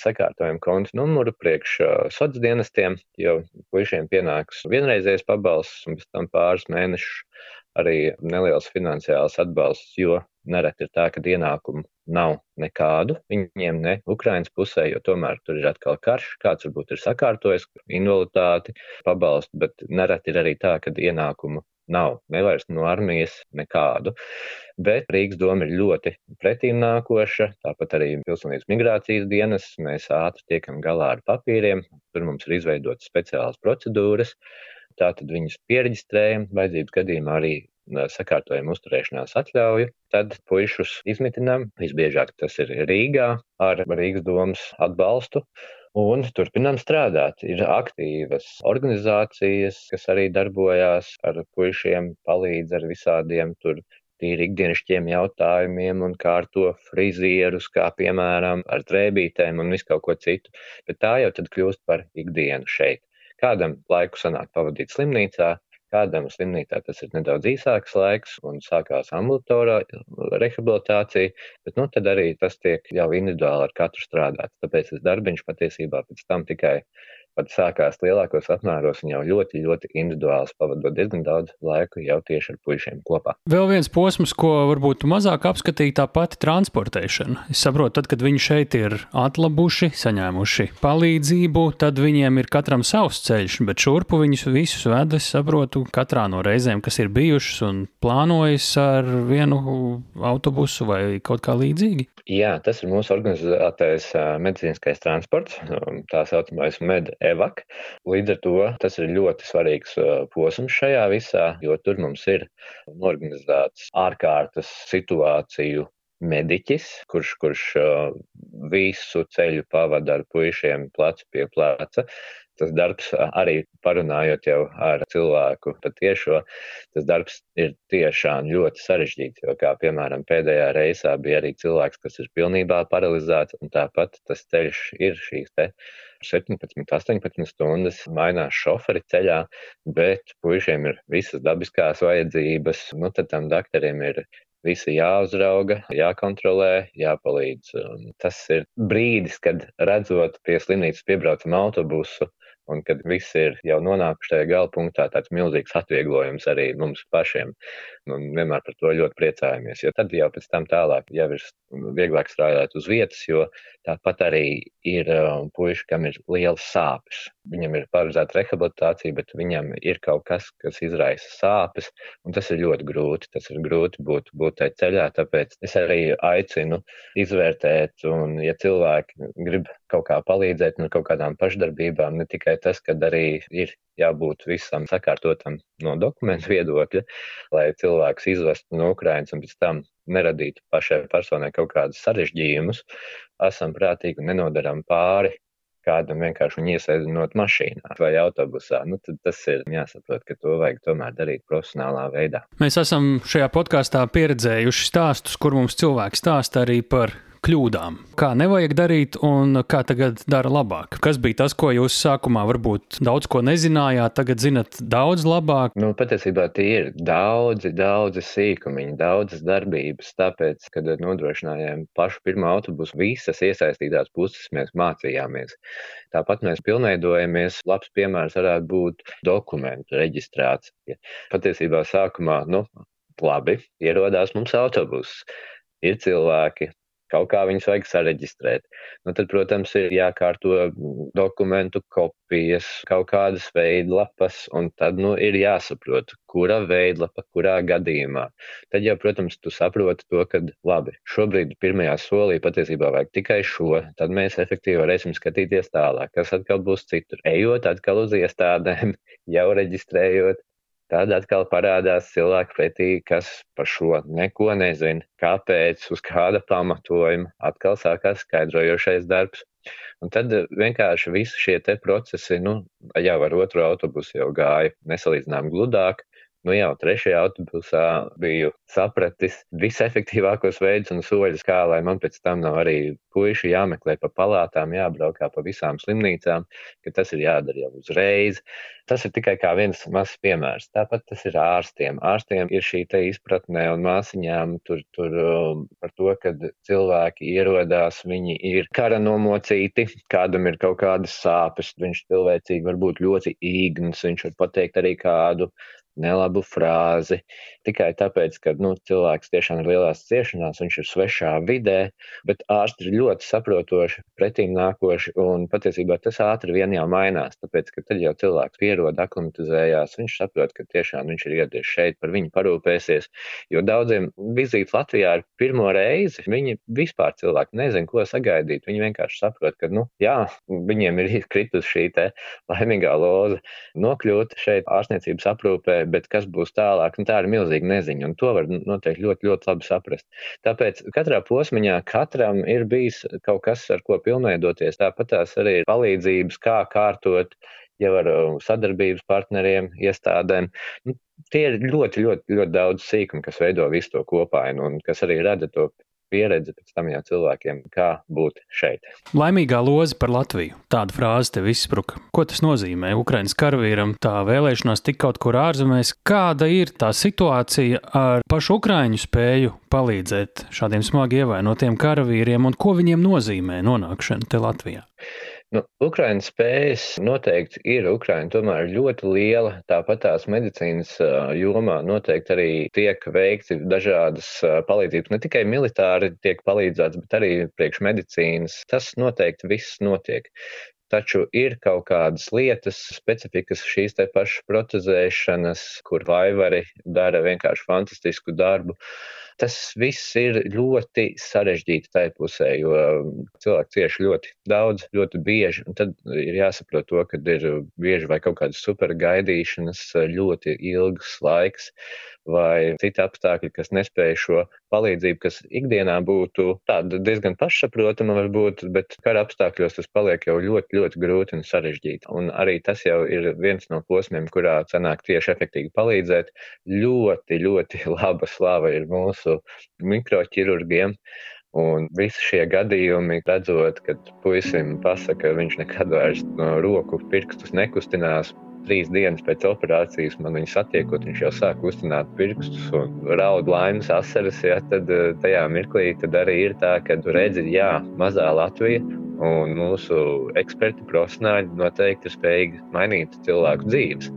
Sakārtojam konta numuru priekš uh, sociāliem dienestiem, jo puišiem pienāks vienreizējais pabalsts un pēc tam pāris mēnešus arī neliels finansiāls atbalsts, jo nereti ir tā, ka ienākumu nav nekādu viņiem, ne Ukraiņas pusē, jo tomēr tur ir atkal karš, kāds varbūt ir sakārtojis invaliditāti, pabalstu, bet nereti ir arī tā, ka ienākumu nav, ne vairs no armijas nekādu. Bet Rīgas doma ir ļoti pretīm nākoša, tāpat arī pilsonības migrācijas dienas. Mēs ātri tiekam galā ar papīriem, tur mums ir izveidotas speciālas procedūras. Tātad viņus pierģistrējam, vajadzības gadījumā arī sakārtojam uzturēšanās atļauju, tad puišus izmitinām. Visbiežāk tas ir Rīgā ar Rīgas domas atbalstu. Un turpinām strādāt. Ir aktīvas organizācijas, kas arī darbojās ar puišiem, palīdz ar visādiem tur tīri ikdienišķiem jautājumiem un kārto frizierus, kā piemēram ar drēbītēm un visu kaut ko citu. Bet tā jau tad kļūst par ikdienu šeit. Kādam laiku sanāk pavadīt slimnīcā, Kādam slimnīcā tas ir nedaudz īsāks laiks un sākās ambulatorā rehabilitācija, bet nu, tad arī tas tiek jau individuāli ar katru strādāts. Tāpēc tas darbiņš patiesībā pēc tam tikai pat sākās lielākos apmēros un jau ļoti, ļoti individuāls, pavadot diezgan daudz laika jau tieši ar puišiem kopā. Vēl viens posms, ko varbūt mazāk apskatīja, tā pati transportēšana. Es saprotu, tad, kad viņi šeit ir atlabuši, saņēmuši palīdzību, tad viņiem ir katram savs ceļš, bet šurpu viņus visus ved, es saprotu, katrā no reizēm, kas ir bijušas un plānojas ar vienu autobusu vai kaut kā līdzīgi. Jā, tas ir mūsu organizētais medicīniskais transports, tā saucamais med EVAK. Līdz ar to tas ir ļoti svarīgs posms šajā visā, jo tur mums ir organizēts ārkārtas situāciju mediķis, kurš, kurš visu ceļu pavada ar puišiem plecu pie pleca tas darbs, arī parunājot jau ar cilvēku patiešo, tas darbs ir tiešām ļoti sarežģīts, jo kā piemēram pēdējā reisā bija arī cilvēks, kas ir pilnībā paralizēts, un tāpat tas ceļš ir šīs te 17, 18 stundas mainās šoferi ceļā, bet puišiem ir visas dabiskās vajadzības, nu tad tam doktoriem ir visi jāuzrauga, jākontrolē, jāpalīdz. Tas ir brīdis, kad redzot pie slimnīcas piebraucam autobusu, Un kad viss ir jau nonākuši tajā gala punktā, tāds milzīgs atvieglojums arī mums pašiem. Un vienmēr par to ļoti priecājamies. Jo tad jau pēc tam tālāk jau ir vieglāk strādāt uz vietas, jo tāpat arī ir um, puiši, kam ir liels sāpes. viņam ir paredzēta rehabilitācija, bet viņam ir kaut kas, kas izraisa sāpes, un tas ir ļoti grūti. Tas ir grūti būt, būt tajā ceļā, tāpēc es arī aicinu izvērtēt, un ja cilvēki grib kaut kā palīdzēt no kaut kādām pašdarbībām, ne tikai tas, ka arī ir jābūt visam sakārtotam no dokumentu viedokļa, lai cilvēks izvestu no Ukrainas un pēc tam neradītu pašai personai kaut kādus sarežģījumus, esam prātīgi un nenodaram pāri kādam vienkārši iesēdinot mašīnā vai autobusā, nu, tas ir jāsaprot, ka to vajag tomēr darīt profesionālā veidā. Mēs esam šajā podkāstā pieredzējuši stāstus, kur mums cilvēki stāsta arī par kļūdām. Kā nevajag darīt un kā tagad dara labāk? Kas bija tas, ko jūs sākumā varbūt daudz ko nezinājāt, tagad zinat daudz labāk? Nu, patiesībā tie ir daudzi, daudzi sīkumiņi, daudzas darbības, tāpēc, kad nodrošinājām pašu pirmo autobusu, visas iesaistītās puses mēs mācījāmies. Tāpat mēs pilnveidojamies, labs piemērs varētu būt dokumentu reģistrācija. Patiesībā sākumā, nu, labi, ierodās mums autobuss. Ir cilvēki, Kaut kā viņus vajag sareģistrēt. Nu, tad, protams, ir jākārto dokumentu kopijas, kaut kādas veidlapas, un tad nu, ir jāsaprot, kura veidlapa, kurā gadījumā. Tad jau, protams, tu saproti to, ka labi, šobrīd pirmajā solī patiesībā vajag tikai šo, tad mēs efektīvi varēsim skatīties tālāk, kas atkal būs citur. Ejot atkal uz iestādēm, jau reģistrējot, Tad atkal parādās cilvēki pretī, kas par šo neko nezina, kāpēc, uz kāda pamatojuma. Atkal sākās skaidrojošais darbs. Un tad vienkārši visi šie procesi, nu, jau ar otru autobusu jau gāja nesalīdzinām gludāk. Nu jau trešajā autobusā biju sapratis visefektīvākos veidus un soļus, kā lai man pēc tam nav arī puiši jāmeklē pa palātām, jābraukā pa visām slimnīcām, ka tas ir jādara jau uzreiz. Tas ir tikai viens mazs piemērs. Tāpat tas ir ārstiem. Ārstiem ir šī izpratne un māsiņām tur, tur um, par to, ka cilvēki ierodās, viņi ir kara nomocīti, kādam ir kaut kādas sāpes, viņš cilvēcīgi var būt ļoti īgns, viņš var pateikt arī kādu nelabu frāzi. Tikai tāpēc, ka nu, cilvēks tiešām ir lielās ciešanās, viņš ir svešā vidē, bet ārsti ir ļoti saprotoši, pretīm nākoši, un patiesībā tas ātri vien jau mainās, tāpēc, ka tad jau cilvēks pierod, aklimatizējās, viņš saprot, ka tiešām viņš ir iedies šeit, par viņu parūpēsies, jo daudziem vizīti Latvijā ir pirmo reizi, viņi vispār cilvēki nezin, ko sagaidīt, viņi vienkārši saprot, ka, nu, jā, viņiem ir kritus šī te laimīgā loza. Nokļūt šeit ārstniecības aprūpē, bet kas būs tālāk, nu, tā ir milzīga neziņa, un to var noteikti ļoti, ļoti labi saprast. Tāpēc katrā posmiņā katram ir bijis kaut kas, ar ko pilnveidoties. Tāpat tās arī ir palīdzības, kā kārtot jau ar uh, sadarbības partneriem, iestādēm. Nu, tie ir ļoti, ļoti, ļoti daudz sīkumu, kas veido visu to kopainu un kas arī rada to pieredze pēc tam jau cilvēkiem, kā būt šeit. Laimīgā loze par Latviju. Tāda frāze te izspruka. Ko tas nozīmē Ukraiņas karavīram, tā vēlēšanās tik kaut kur ārzemēs? Kāda ir tā situācija ar pašu Ukraiņu spēju palīdzēt šādiem smagi ievainotiem karavīriem un ko viņiem nozīmē nonākšana te Latvijā? Nu, Ukraiņas spējas noteikti ir. Ukraiņa tomēr ļoti liela. Tāpat tās medicīnas jomā noteikti arī tiek veikti dažādas palīdzības. Ne tikai militāri tiek palīdzēts, bet arī priekš medicīnas. Tas noteikti viss notiek. Taču ir kaut kādas lietas, specifikas šīs te pašas protezēšanas, kur vaivari dara vienkārši fantastisku darbu. Tas viss ir ļoti sarežģīti tai pusē, jo cilvēki cieši ļoti daudz, ļoti bieži, tad ir jāsaprot to, ka ir bieži vai kaut kādas super gaidīšanas, ļoti ilgs laiks vai citi apstākļi, kas nespēja šo palīdzību, kas ikdienā būtu tāda diezgan pašsaprotama varbūt, bet kara apstākļos tas paliek jau ļoti, ļoti grūti un sarežģīti. Un arī tas jau ir viens no posmiem, kurā cenāk tieši efektīgi palīdzēt. Ļoti, ļoti laba slava ir mūsu mikroķirurgiem. Un visi šie gadījumi, redzot, kad puisim pasaka, ka viņš nekad vairs no roku pirkstus nekustinās, trīs dienas pēc operācijas man viņu satiekot, viņš jau sāk kustināt pirkstus un raud laimes asaras, ja, tad eh, tajā mirklī tad arī ir tā, ka redzi, jā, mazā Latvija un mūsu eksperti profesionāļi noteikti ir spējīgi mainīt cilvēku dzīves.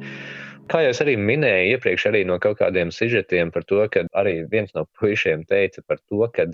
Kā jau es arī minēju iepriekš, arī no kaut kādiem sižetiem par to, ka arī viens no puišiem teica par to, ka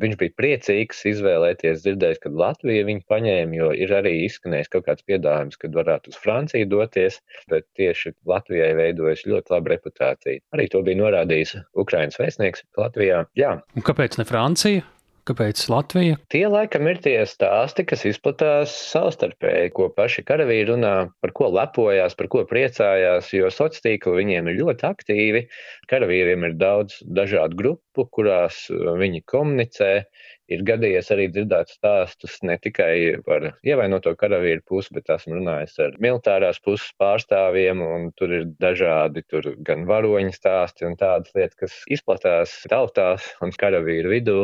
Viņš bija priecīgs izvēlēties, dzirdējis, kad Latvija viņu paņēma, jo ir arī izskanējis kaut kāds piedāvājums, kad varētu uz Franciju doties, bet tieši Latvijai veidojas ļoti laba reputācija. Arī to bija norādījis Ukrainas vēstnieks Latvijā. Jā. Un kāpēc ne Francija? Kāpēc Latvija? Tie laikam ir tie stāsti, kas izplatās savstarpēji, ko paši karavīri runā, par ko lepojās, par ko priecājās, jo sociālā tīkli viņiem ir ļoti aktīvi. Karavīriem ir daudz dažādu grupu, kurās viņi komunicē ir gadījies arī dzirdēt stāstus ne tikai par ievainoto karavīru pusi, bet esmu runājis ar militārās puses pārstāvjiem, un tur ir dažādi tur gan varoņu stāsti un tādas lietas, kas izplatās tautās un karavīru vidū.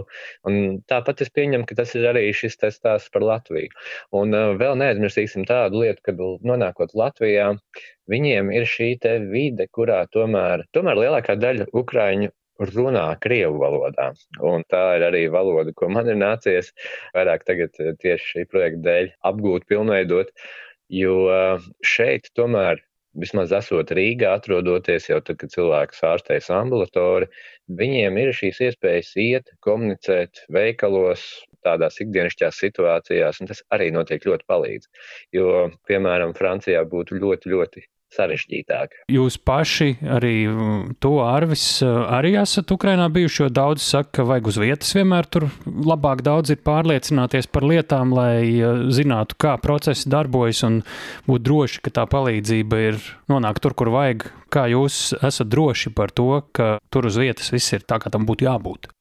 Un tāpat es pieņemu, ka tas ir arī šis stāsts par Latviju. Un uh, vēl neaizmirsīsim tādu lietu, kad nonākot Latvijā, viņiem ir šī vide, kurā tomēr, tomēr lielākā daļa ukraiņu runā krievu valodā. Un tā ir arī valoda, ko man ir nācies vairāk tagad eh, tieši šī projekta dēļ apgūt, pilnveidot, jo eh, šeit tomēr. Vismaz esot Rīgā, atrodoties jau tad, kad cilvēks ārstējas ambulatori, viņiem ir šīs iespējas iet, komunicēt veikalos, tādās ikdienišķās situācijās, un tas arī notiek ļoti palīdz. Jo, piemēram, Francijā būtu ļoti, ļoti sarežģītāk. Jūs paši arī mm, to Arvis arī esat Ukrainā bijuši, jo daudz saka, ka vajag uz vietas vienmēr tur labāk daudz ir pārliecināties par lietām, lai zinātu, kā procesi darbojas un būt droši, ka tā palīdzība ir nonāk tur, kur vajag. Kā jūs esat droši par to, ka tur uz vietas viss ir tā, kā tam būtu jābūt?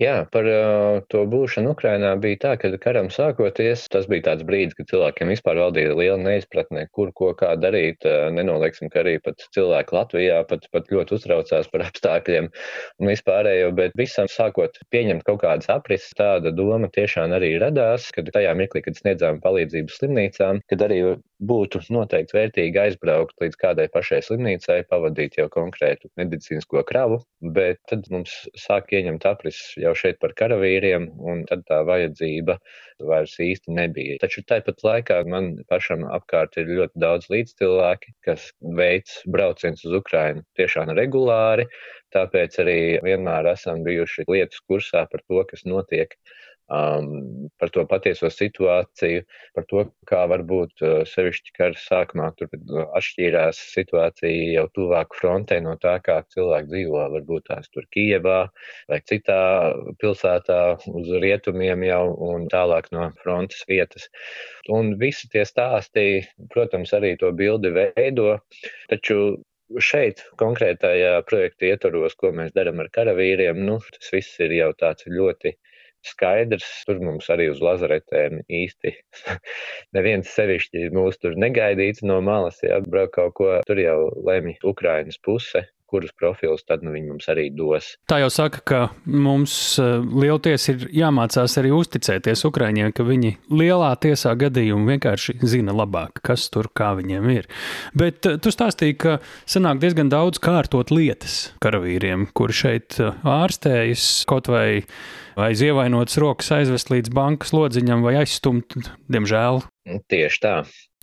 Jā, par uh, to būšanu Ukrainā bija tā, ka karam sākoties, tas bija tāds brīdis, kad cilvēkiem vispār valdīja liela neizpratne, kur ko kā darīt. Uh, nenolieksim, ka arī pat cilvēki Latvijā pat, pat ļoti uztraucās par apstākļiem un vispārējo, bet visam sākot pieņemt kaut kādas aprises, tāda doma tiešām arī radās, kad tajā mirklī, kad sniedzām palīdzību slimnīcām, kad arī būtu noteikti vērtīgi aizbraukt līdz kādai pašai slimnīcai, pavadīt jau konkrētu medicīnisko kravu, bet tad mums sāk ieņemt aprises jau šeit par karavīriem, un tad tā vajadzība vairs īsti nebija. Taču tāpat laikā man pašam apkārt ir ļoti daudz līdzcilvēki, kas veic brauciens uz Ukrainu tiešām regulāri, tāpēc arī vienmēr esam bijuši lietas kursā par to, kas notiek um, par to patieso situāciju, par to, kā varbūt uh, sevišķi kara sākumā tur uh, atšķīrās situācija jau tuvāk frontē no tā, kā cilvēki dzīvo, varbūt tās tur Kijevā vai citā pilsētā uz rietumiem jau un tālāk no frontes vietas. Un visi tie stāsti, protams, arī to bildi veido, taču šeit, konkrētajā projekta ietvaros, ko mēs darām ar karavīriem, nu, tas viss ir jau tāds ļoti skaidrs. Tur mums arī uz lazaretēm īsti neviens sevišķi mūs tur negaidīts no malas, ja brauc kaut ko. Tur jau lemj Ukrainas puse, kurus profilus tad nu, viņi mums arī dos. Tā jau saka, ka mums eh, lielties ir jāmācās arī uzticēties Ukraiņiem, ka viņi lielā tiesā gadījumā vienkārši zina labāk, kas tur kā viņiem ir. Bet eh, tu stāstīji, ka sanāk diezgan daudz kārtot lietas karavīriem, kuri šeit eh, ārstējas kaut vai aiz ievainotas rokas aizvest līdz bankas lodziņam vai aizstumt, diemžēl. Tieši tā.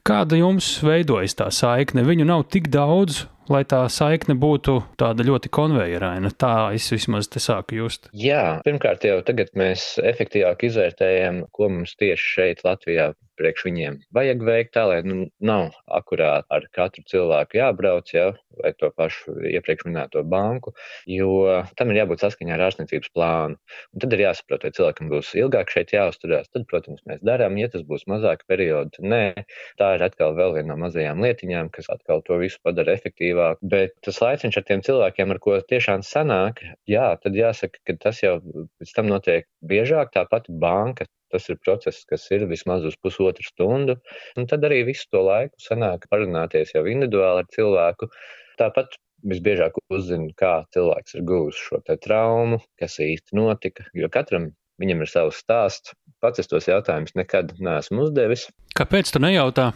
Kāda jums veidojas tā saikne? Viņu nav tik daudz, lai tā saikne būtu tāda ļoti konvejeraina. Tā es vismaz te sāku just. Jā, pirmkārt jau tagad mēs efektīvāk izvērtējam, ko mums tieši šeit Latvijā priekš viņiem vajag veikt tā, lai nu, nav akurāti ar katru cilvēku jābrauc, ja, vai to pašu iepriekš minēto banku, jo tam ir jābūt saskaņā ar ārstniecības plānu. Un tad ir jāsaprot, vai cilvēkam būs ilgāk šeit jāuzturās. Tad, protams, mēs darām, ja tas būs mazāka perioda, tad nē. Tā ir atkal vēl viena no mazajām lietiņām, kas atkal to visu padara efektīvāk. Bet tas laiciņš ar tiem cilvēkiem, ar ko tiešām sanāk, jā, tad jāsaka, ka tas jau pēc tam notiek biežāk. Tāpat banka Tas ir process, kas ir vismaz uz pusotru stundu, un tad arī visu to laiku sanāk parunāties jau individuāli ar cilvēku. Tāpat visbiežāk uzzina, kā cilvēks ir guvis šo traumu, kas īsti notika, jo katram viņam ir savs stāsts. Pats es tos jautājumus nekad neesmu uzdevis. Kāpēc tu nejautā?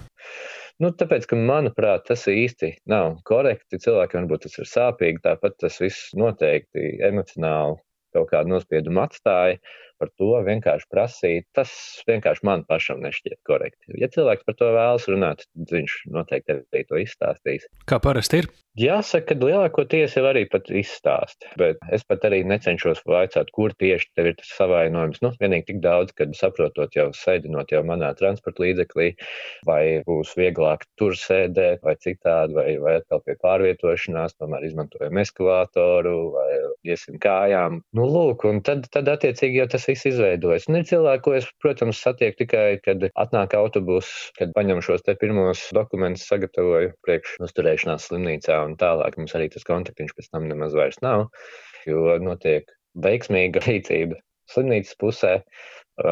Nu, tāpēc, ka, manuprāt, tas īsti nav korekti. Cilvēkiem varbūt tas ir sāpīgi, tāpat tas viss noteikti emocionāli kaut kādu nospiedumu atstāja. Par to vienkārši prasīt, tas vienkārši man pašam nešķiet korekti. Ja cilvēks par to vēlas runāt, tad viņš noteikti arī to izstāstīs. Kā parasti ir? Jāsaka, ka lielākoties jau arī pat izstāst, bet es pat arī necenšos vaicāt, kur tieši tev ir tas savainojums. Nu, vienīgi tik daudz, kad saprotot jau sēdinot jau manā transporta līdzeklī, vai būs vieglāk tur sēdēt, vai citādi, vai, vai atkal pie pārvietošanās, tomēr izmantojam eskavātoru vai iesim kājām. Nu, lūk, un tad, tad attiecīgi jau tas viss izveidojas. Un ir cilvēki, ko es, protams, satieku tikai, kad atnāk autobus, kad paņem šos te pirmos dokumentus, sagatavoju priekš uzturēšanās slimnīcā un tālāk mums arī tas kontaktiņš pēc tam nemaz vairs nav, jo notiek veiksmīga rīcība slimnīcas pusē,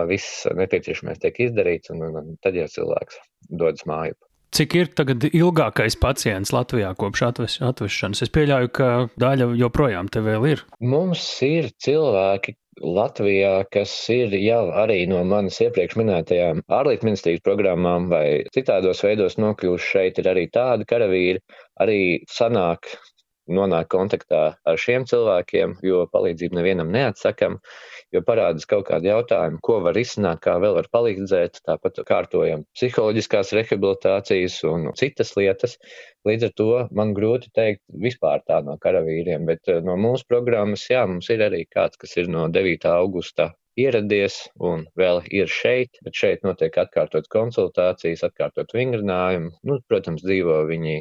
viss nepieciešamais tiek izdarīts, un, un tad jau cilvēks dodas māju. Cik ir tagad ilgākais pacients Latvijā kopš atves, atvešanas? Es pieļauju, ka daļa joprojām te vēl ir. Mums ir cilvēki, Latvijā, kas ir jau arī no manas iepriekš minētajām ārlietu ministrijas programmām vai citādos veidos nokļuvuši šeit, ir arī tādi karavīri, arī sanāk nonāk kontaktā ar šiem cilvēkiem, jo palīdzību nevienam neatsakam, jo parādās kaut kādi jautājumi, ko var izsnākt, kā vēl var palīdzēt, tāpat kārtojam psiholoģiskās rehabilitācijas un citas lietas. Līdz ar to man grūti teikt vispār tā no karavīriem, bet eh, no mūsu programmas, jā, mums ir arī kāds, kas ir no 9. augusta ieradies un vēl ir šeit, bet šeit notiek atkārtot konsultācijas, atkārtot vingrinājumu. Nu, protams, dzīvo viņi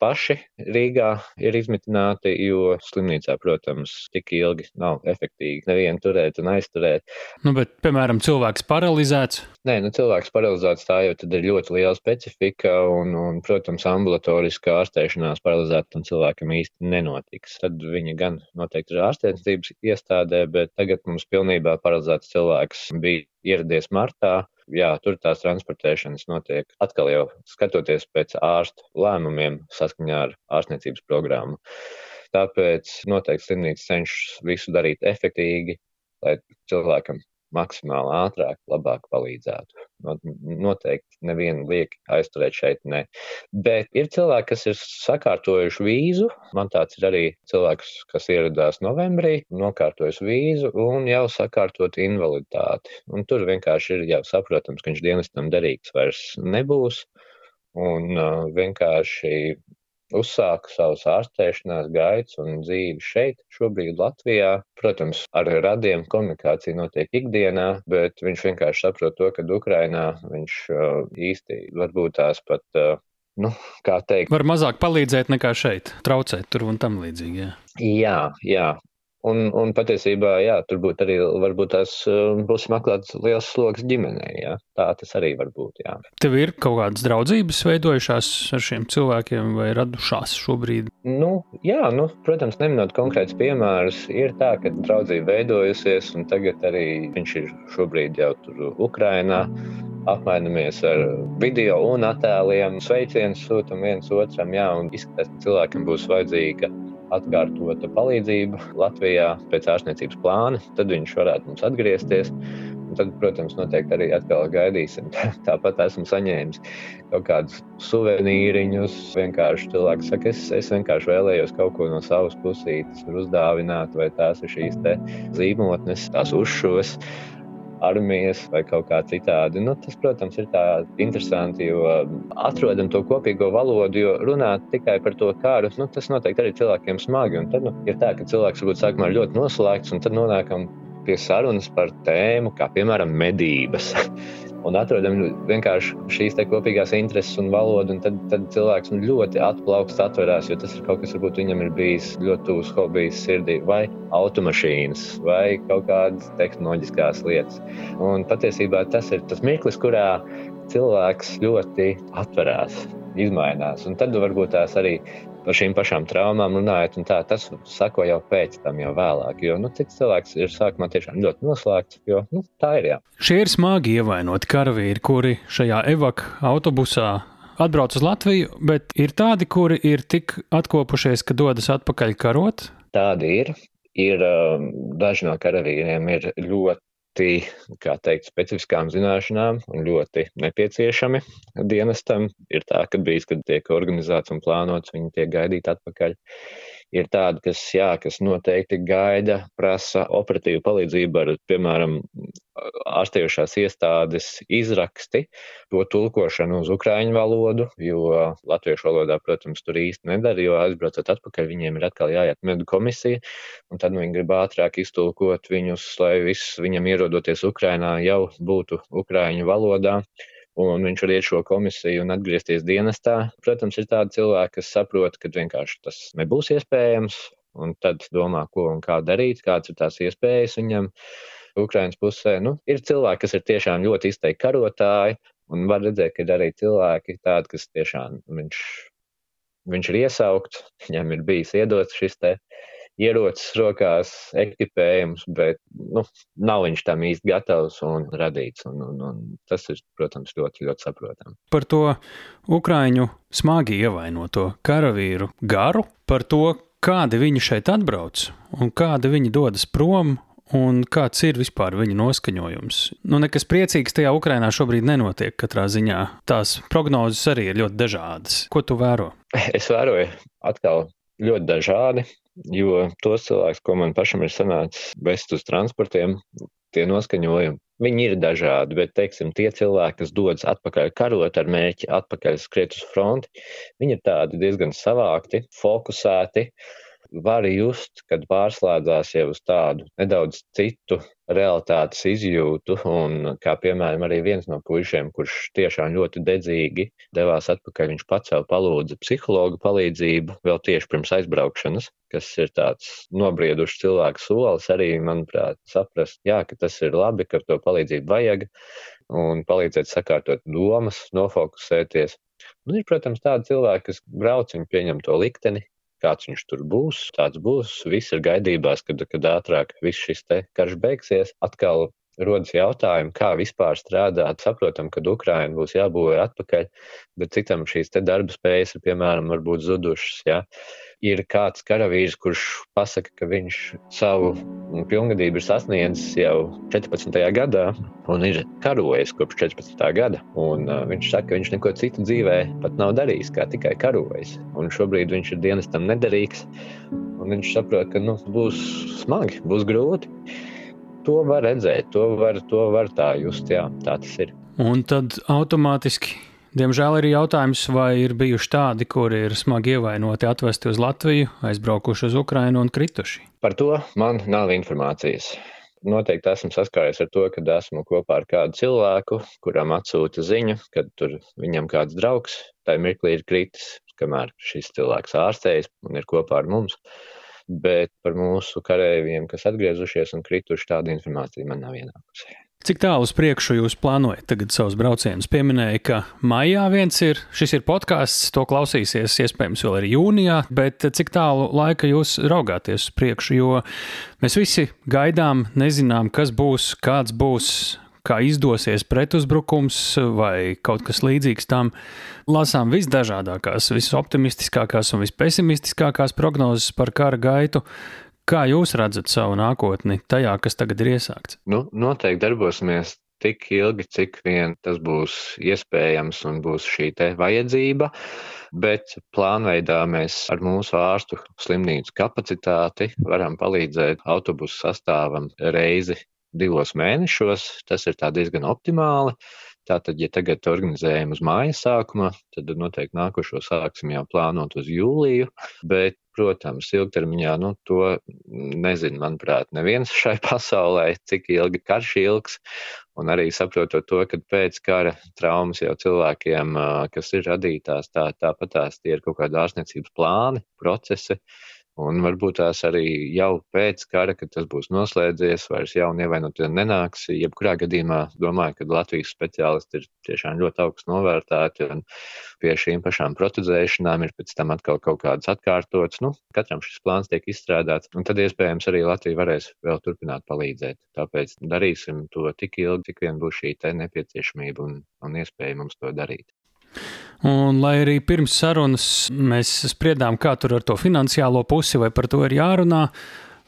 paši Rīgā ir izmitināti, jo slimnīcā, protams, tik ilgi nav efektīvi nevienu turēt un aizturēt. Nu, bet, piemēram, cilvēks paralizēts. Nē, nu, cilvēks paralizēts tā jau ir ļoti liela specifika, un, un protams, ambulatoriskā ārstēšanās paralizētam cilvēkam īsti nenotiks. Tad viņi gan noteikti ir ārstniecības iestādē, bet tagad mums pilnībā paralizēts cilvēks bija ieradies martā jā, tur tās transportēšanas notiek atkal jau skatoties pēc ārstu lēmumiem saskaņā ar ārstniecības programmu. Tāpēc noteikti slimnīca cenšas visu darīt efektīvi, lai cilvēkam maksimāli ātrāk, labāk palīdzētu. Noteikti nevienu lieki aizturēt šeit, ne. Bet ir cilvēki, kas ir sakārtojuši vīzu. Man tāds ir arī cilvēks, kas ieradās novembrī, nokārtojis vīzu un jau sakārtot invaliditāti. Un tur vienkārši ir jau saprotams, ka viņš dienestam derīgs vairs nebūs. Un uh, vienkārši uzsāka savus ārstēšanās gaitas un dzīvi šeit, šobrīd Latvijā. Protams, ar radiem komunikācija notiek ikdienā, bet viņš vienkārši saprot to, ka Ukrainā viņš uh, īsti varbūt tās pat. Uh, Nu, kā teikt, var mazāk palīdzēt nekā šeit, traucēt tur un tam līdzīgi. Jā, jā, jā Un, un patiesībā, jā, tur būtu arī varbūt tās um, būs meklēts liels sloks ģimenei. Jā. Tā tas arī var būt. Jā. Tev ir kaut kādas draudzības veidojušās ar šiem cilvēkiem vai radušās šobrīd? Nu, jā, nu, protams, neminot konkrēts piemērus, ir tā, ka draudzība veidojusies un tagad arī viņš ir šobrīd jau tur Ukrainā. Apmainamies ar video un attēliem, sveicienus sūtām viens otram, jā, un izskatās, ka cilvēkam būs vajadzīga atkārtota palīdzība Latvijā pēc ārstniecības plāna, tad viņš varētu mums atgriezties. Un tad, protams, noteikti arī atkal gaidīsim. Tāpat esmu saņēmis kaut kādus suvenīriņus. Vienkārši cilvēks saka, es, es vienkārši vēlējos kaut ko no savas pusītes uzdāvināt, vai tās ir šīs zīmotnes, tās uzšos armijas vai kaut kā citādi. Nu, tas, protams, ir tā interesanti, jo atrodam to kopīgo valodu, jo runāt tikai par to kāru, nu, tas noteikti arī cilvēkiem smagi. Un tad nu, ir tā, ka cilvēks varbūt sākumā ir ļoti noslēgts, un tad nonākam pie sarunas par tēmu, kā piemēram medības. un atrodam vienkārši šīs kopīgās intereses un valodu, un tad, tad cilvēks nu, ļoti atplaukst, atverās, jo tas ir kaut kas, varbūt viņam ir bijis ļoti tuvs hobijs sirdī, vai automašīnas, vai kaut kādas tehnoloģiskās lietas. Un patiesībā tas ir tas mirklis, kurā cilvēks ļoti atverās, izmainās. Un tad varbūt tās arī par šīm pašām traumām runājot, un tā tas sako jau pēc tam, jau vēlāk. Jo nu, cits cilvēks ir sākumā tiešām ļoti noslēgts, jo nu, tā ir. Jā. Šie ir smagi ievainoti karavīri, kuri šajā evaku autobusā atbrauc uz Latviju, bet ir tādi, kuri ir tik atkopušies, ka dodas atpakaļ karot. Tādi ir. Ir um, daži no karavīriem ir ļoti ļoti, kā teikt, specifiskām zināšanām un ļoti nepieciešami dienestam. Ir tā, ka bijis, kad tiek organizēts un plānots, viņi tiek gaidīti atpakaļ. Ir tādi, kas, jā, kas noteikti gaida, prasa operatīvu palīdzību ar, piemēram, ārstējušās iestādes izraksti, to tulkošanu uz ukraiņu valodu, jo latviešu valodā, protams, tur īsti nedara, jo aizbraucot atpakaļ, viņiem ir atkal jāiet medu komisija, un tad viņi grib ātrāk iztulkot viņus, lai viss viņam ierodoties Ukrainā jau būtu ukraiņu valodā un viņš var iet šo komisiju un atgriezties dienestā. Protams, ir tādi cilvēki, kas saprot, ka vienkārši tas nebūs iespējams, un tad domā, ko un kā darīt, kādas ir tās iespējas viņam. Ukraiņas pusē nu, ir cilvēki, kas ir tiešām ļoti izteikti karotāji, un var redzēt, ka ir arī cilvēki tādi, kas tiešām viņš, viņš ir iesaukts, viņam ir bijis iedots šis te ierocis rokās, ekipējums, bet nu, nav viņš tam īsti gatavs un radīts. Un, un, un tas ir, protams, ļoti, ļoti saprotami. Par to Ukraiņu smagi ievainoto karavīru garu, par to, kādi viņi šeit atbrauc un kādi viņi dodas prom. Un kāds ir vispār viņa noskaņojums? Nu, nekas priecīgs tajā Ukrainā šobrīd nenotiek katrā ziņā. Tās prognozes arī ir ļoti dažādas. Ko tu vēro? Es vēroju atkal ļoti dažādi. Jo tos cilvēkus, ko man pašam ir sanācis vest uz transportiem, tie noskaņojumi, viņi ir dažādi, bet, teiksim, tie cilvēki, kas dodas atpakaļ karot ar mērķi atpakaļ skriet uz fronti, viņi ir tādi diezgan savākti, fokusēti, var just, kad pārslēdzās jau uz tādu nedaudz citu realitātes izjūtu, un kā piemēram arī viens no puišiem, kurš tiešām ļoti dedzīgi devās atpakaļ, viņš pats sev palūdza psihologu palīdzību vēl tieši pirms aizbraukšanas, kas ir tāds nobriedušs cilvēku solis, arī, manuprāt, saprast, jā, ka tas ir labi, ka to palīdzību vajag, un palīdzēt sakārtot domas, nofokusēties. Un ir, protams, tādi cilvēki, kas brauc un pieņem to likteni, kāds viņš tur būs. Tāds būs. Viss ir gaidībās, kad, kad ātrāk viss šis karš beigsies. Atkal rodas jautājumi, kā vispār strādāt. Saprotam, ka Ukraina būs jābūvē atpakaļ, bet citam šīs darba spējas ir, piemēram, zudušas. Ja? Ir kāds karavīrs, kurš pasaka, ka viņš savu pilngadību ir sasniedzis jau 14. gadā un ir karojis kopš 14. gada. Un, uh, viņš saka, ka viņš neko citu dzīvē pat nav darījis, kā tikai karojis. Un šobrīd viņš ir dienestam nederīgs. Viņš saprot, ka nu, būs smagi, būs grūti. To var redzēt, to var, to var tā just. Jā, tā tas ir. Un tad automātiski Diemžēl ir jautājums, vai ir bijuši tādi, kuri ir smagi ievainoti, atvesti uz Latviju, aizbraukuši uz Ukrajinu un krituši. Par to man nav informācijas. Noteikti esmu saskāries ar to, ka esmu kopā ar kādu cilvēku, kuram atsūta ziņu, ka tur viņam kāds draugs tajā mirklī ir kritis, kamēr šis cilvēks ārstējas un ir kopā ar mums. Bet par mūsu karavīriem, kas atgriezušies un krituši, tāda informācija man nav ienākusi. Cik tālu uz priekšu jūs plānojat tagad savus braucienus? Pieminēja, ka maijā viens ir, šis ir podkāsts, to klausīsies iespējams vēl arī jūnijā, bet cik tālu laika jūs raugāties uz priekšu, jo mēs visi gaidām, nezinām, kas būs, kāds būs, kā izdosies pretuzbrukums vai kaut kas līdzīgs tam. Lasām visdažādākās, visoptimistiskākās un vispesimistiskākās prognozes par kara gaitu. Kā jūs redzat savu nākotni tajā, kas tagad ir iesākts? Nu, noteikti darbosimies tik ilgi, cik vien tas būs iespējams un būs šī vajadzība, bet plānveidā mēs ar mūsu ārstu slimnīcu kapacitāti varam palīdzēt autobusu sastāvam reizi divos mēnešos. Tas ir diezgan optimāli. Tātad, ja tagad organizējam uz mājas sākuma, tad noteikti nākošo sāksim jau plānot uz jūliju, bet Protams, ilgtermiņā nu, to nezinu, manuprāt, neviens šai pasaulē, cik ilgi karš ilgs. Un arī saprotot to, ka pēc kara traumas jau cilvēkiem, kas ir radītās, tā, tāpat tās tie ir kaut kādi ārstniecības plāni, procesi, Un varbūt tās arī jau pēc kara, kad tas būs noslēdzies, vairs jauni ievainotie nenāks. Jebkurā gadījumā domāju, ka Latvijas speciālisti ir tiešām ļoti augsts novērtēti un pie šīm pašām protezēšanām ir pēc tam atkal kaut kādas atkārtotas. Nu, katram šis plāns tiek izstrādāts, un tad iespējams arī Latvija varēs vēl turpināt palīdzēt. Tāpēc darīsim to tik ilgi, cik vien būs šī nepieciešamība un, un iespēja mums to darīt. Un, lai arī pirms sarunas mēs spriedām, kā tur ar to finansiālo pusi, vai par to ir jārunā,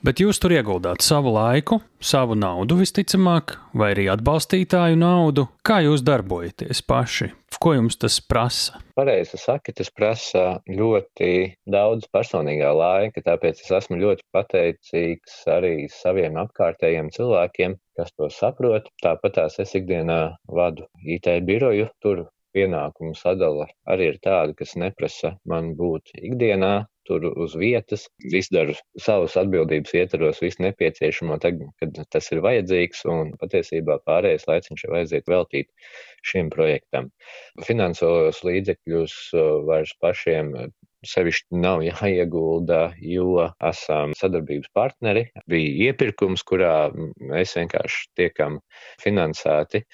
Bet jūs tur ieguldāt savu laiku, savu naudu visticamāk, vai arī atbalstītāju naudu. Kā jūs darbojaties paši? Ko jums tas prasa? Pareizi saki, tas prasa ļoti daudz personīgā laika, tāpēc es esmu ļoti pateicīgs arī saviem apkārtējiem cilvēkiem, kas to saprot. Tāpat es ikdienā vadu IT biroju, tur pienākumu sadala arī ir tāda, kas neprasa man būt ikdienā tur uz vietas, izdaru savus atbildības ietvaros visu nepieciešamo, tagad, kad tas ir vajadzīgs, un patiesībā pārējais laiciņš ir vajadzētu veltīt šim projektam. Finansiālos līdzekļus uh, vairs pašiem sevišķi nav jāiegulda, jo esam sadarbības partneri. Bija iepirkums, kurā mēs vienkārši tiekam finansēti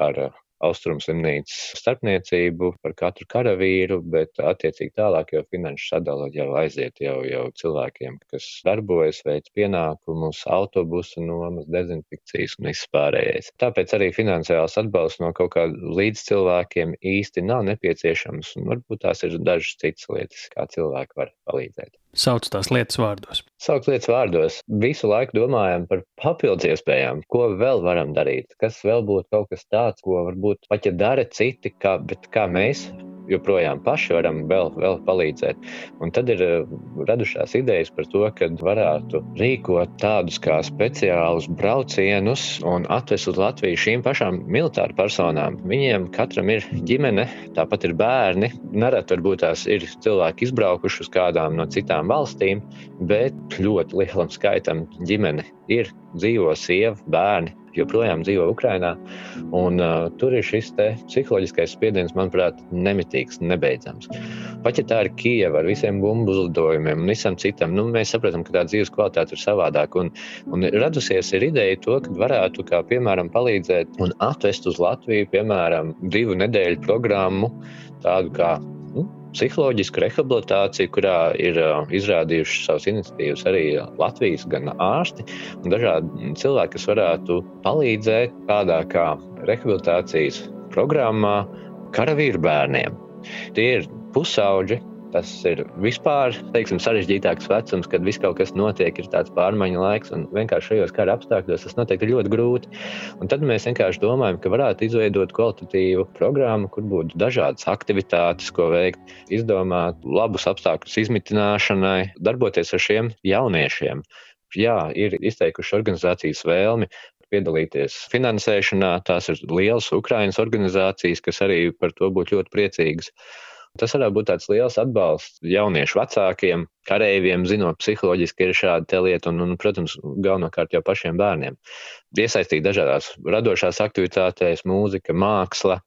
ar Austrum slimnīcas starpniecību par katru karavīru, bet attiecīgi tālāk jau finanšu sadala jau aiziet jau, jau cilvēkiem, kas darbojas, veids pienākumus, autobusu nomas, dezinfekcijas un viss pārējais. Tāpēc arī finansiāls atbalsts no kaut kāda līdz cilvēkiem īsti nav nepieciešams, un varbūt tās ir dažas citas lietas, kā cilvēki var palīdzēt sauc tās lietas vārdos? Sauc lietas vārdos. Visu laiku domājam par papildus iespējām, ko vēl varam darīt, kas vēl būtu kaut kas tāds, ko varbūt pat ja dara citi, kā, bet kā mēs joprojām paši varam vēl, vēl palīdzēt. Un tad ir eh, radušās idejas par to, ka varētu rīkot tādus kā speciālus braucienus un atvest uz Latviju šīm pašām militāru personām. Viņiem katram ir ģimene, tāpat ir bērni. Nereti varbūt tās ir cilvēki izbraukuši uz kādām no citām valstīm, bet ļoti lielam skaitam ģimene ir dzīvo sieva, bērni joprojām dzīvo Ukrajinā. Un, uh, tur ir šis psiholoģiskais spiediens, manuprāt, nemitīgs, nebeidzams. Pat ja tā ir Kijava ar visiem bumbu uzlidojumiem un visam citam, nu, mēs saprotam, ka tā dzīves kvalitāte ir savādāka. Un, un radusies ir ideja to, ka varētu, kā, piemēram, palīdzēt un atvest uz Latviju, piemēram, divu nedēļu programmu, tādu kā psiholoģisku rehabilitāciju, kurā ir izrādījuši savas iniciatīvas arī Latvijas gan ārsti un dažādi cilvēki, kas varētu palīdzēt tādā kā rehabilitācijas programmā karavīru bērniem. Tie ir pusauģi, Tas ir vispār teiksim, sarežģītāks vecums, kad viss kaut kas notiek, ir tāds pārmaiņu laiks, un vienkārši šajos kara apstākļos tas noteikti ir ļoti grūti. Un tad mēs vienkārši domājam, ka varētu izveidot kvalitatīvu programmu, kur būtu dažādas aktivitātes, ko veikt, izdomāt labus apstākļus izmitināšanai, darboties ar šiem jauniešiem. Jā, ir izteikuši organizācijas vēlmi piedalīties finansēšanā. Tās ir lielas Ukraiņas organizācijas, kas arī par to būtu ļoti priecīgas. Tas varētu būt tāds liels atbalsts jauniešu vecākiem, kareiviem, zinot, psiholoģiski ir šāda lieta, un, un, protams, galvenokārt jau pašiem bērniem. Iesaistīt dažādās radošās aktivitātēs, mūzika, māksla.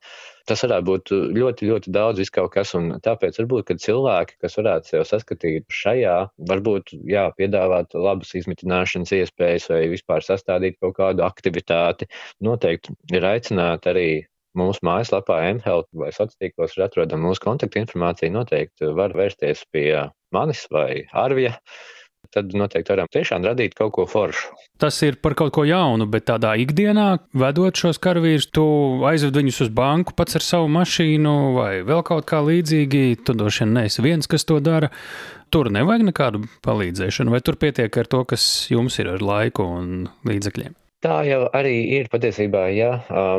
Tas varētu būt ļoti, ļoti daudz viskaut kas, un tāpēc varbūt, kad cilvēki, kas varētu sev saskatīt šajā, varbūt, jā, piedāvāt labas izmitināšanas iespējas vai vispār sastādīt kaut kādu aktivitāti, noteikti ir aicināti arī Mūsu mājaslapā mHealth vai sociālos tīklos ir atrodama mūsu kontaktinformācija. Noteikti var vērsties pie manis vai Arvija. Tad noteikti varam tiešām radīt kaut ko foršu. Tas ir par kaut ko jaunu, bet tādā ikdienā, vedot šos karavīrus, tu aizved viņus uz banku pats ar savu mašīnu vai vēl kaut kā līdzīgi. Tu droši vien neesi viens, kas to dara. Tur nevajag nekādu palīdzēšanu, vai tur pietiek ar to, kas jums ir ar laiku un līdzekļiem? Tā jau arī ir patiesībā. Ja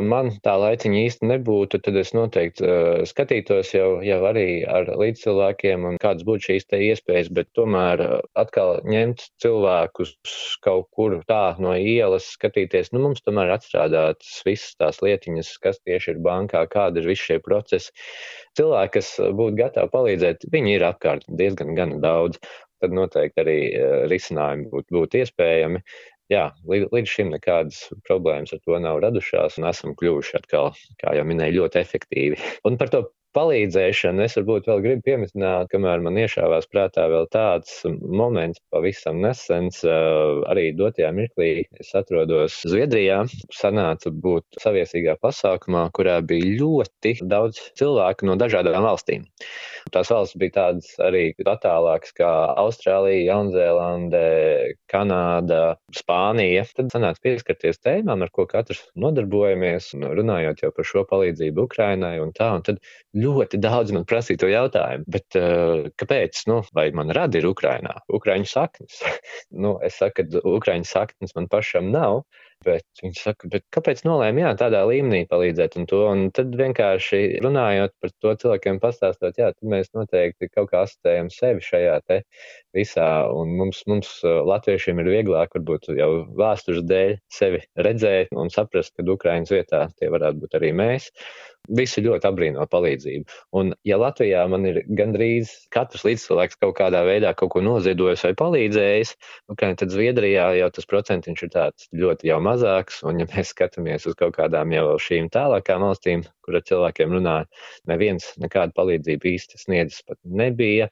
man tā laiciņa īsti nebūtu, tad es noteikti skatītos jau, jau arī ar līdzcilvēkiem kādas būtu šīs iespējas, bet tomēr atkal ņemt cilvēkus kaut kur tā no ielas, skatīties, nu mums tomēr atstrādātas visas tās lietiņas, kas tieši ir bankā, kāda ir visi šie procesi. Cilvēki, kas būtu gatavi palīdzēt, viņi ir apkārt diezgan gan daudz tad noteikti arī risinājumi būtu būt iespējami jā, līdz, šim nekādas problēmas ar to nav radušās, un esam kļuvuši atkal, kā jau minēju, ļoti efektīvi. Un par to palīdzēšanu es varbūt vēl gribu pieminēt, kamēr man iešāvās prātā vēl tāds moments pavisam nesens, arī dotajā mirklī es atrodos Zviedrijā, sanāca būt saviesīgā pasākumā, kurā bija ļoti daudz cilvēku no dažādām valstīm. Tās valsts bija tādas arī attālākas kā Austrālija, Jaunzēlande, Kanāda, Spānija. Tad sanāca pieskarties tēmām, ar ko katrs nodarbojamies, un runājot jau par šo palīdzību Ukrainai un tā. Un tad ļoti daudz man prasīja to jautājumu, bet uh, kāpēc, nu, vai man radi ir Ukrainā? Ukraiņu saknes. nu, es saku, ka Ukraiņu saknes man pašam nav. Bet viņi saka, kāpēc nolēma jā, tādā līmenī palīdzēt un to. Un tad vienkārši runājot par to cilvēkiem pastāstot, jā, mēs noteikti kaut kā asociējam sevi šajā visā. Un mums, mums latviešiem ir vieglāk varbūt jau vēstures dēļ sevi redzēt un saprast, ka Ukraiņas vietā tie varētu būt arī mēs. Visi ļoti apbrīno palīdzību. Un, ja Latvijā man ir gandrīz katrs līdzcilvēks kaut kādā veidā kaut ko noziedojis vai palīdzējis, nu, tad Zviedrijā jau tas procentiņš ir tāds ļoti mazāks. Un, ja mēs skatāmies uz kaut kādām jau šīm tālākām valstīm, kur ar cilvēkiem runāja, neviens nekādu palīdzību īsti sniedzis pat nebija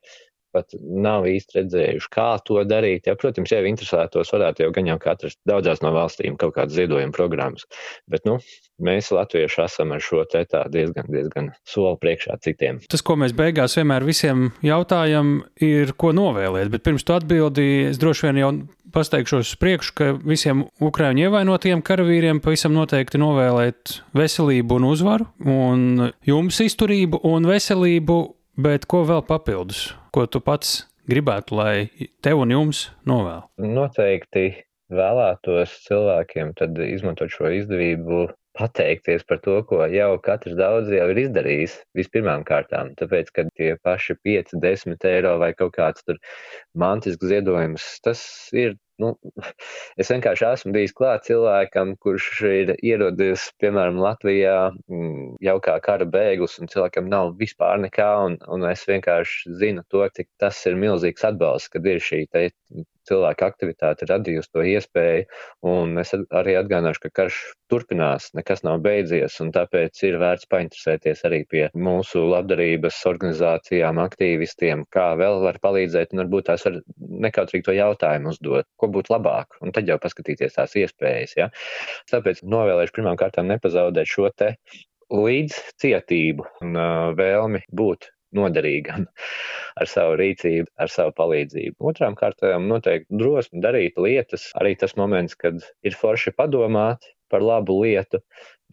pat nav īsti redzējuši, kā to darīt. Ja, protams, ja interesētos, varētu jau gan jau katrs daudzās no valstīm kaut kādas ziedojuma programmas. Bet, nu, mēs latvieši esam ar šo te tā diezgan, diezgan soli priekšā citiem. Tas, ko mēs beigās vienmēr visiem jautājam, ir, ko novēlēt. Bet pirms tu atbildīji, es droši vien jau pasteikšos uz priekšu, ka visiem ukrāņu ievainotiem karavīriem pavisam noteikti novēlēt veselību un uzvaru, un jums izturību un veselību Bet ko vēl papildus? Ko tu pats gribētu, lai tev un jums novēl? Noteikti vēlētos cilvēkiem izmantot šo izdevību pateikties par to, ko jau katrs daudz jau ir izdarījis vispirmām kārtām. Tāpēc, ka tie paši 5, 10 eiro vai kaut kāds tur mantisks ziedojums, tas ir Nu, es vienkārši esmu bijis klāt cilvēkam, kurš ir ierodies, piemēram, Latvijā mm, jau kā kara bēglis, un cilvēkam nav vispār nekā, un, un es vienkārši zinu to, cik tas ir milzīgs atbalsts, kad ir šī te cilvēka aktivitāte radījusi to iespēju, un es arī atgādināšu, ka karš turpinās, nekas nav beidzies, un tāpēc ir vērts painteresēties arī pie mūsu labdarības organizācijām, aktīvistiem, kā vēl var palīdzēt, un varbūt tās var nekautrīgi to jautājumu uzdot, ko būtu labāk, un tad jau paskatīties tās iespējas. Ja? Tāpēc novēlēšu pirmām kārtām nepazaudēt šo te līdz cietību un uh, vēlmi būt noderīgam ar savu rīcību, ar savu palīdzību. Otrām kārtām noteikti drosmi darīt lietas, arī tas moments, kad ir forši padomāt par labu lietu,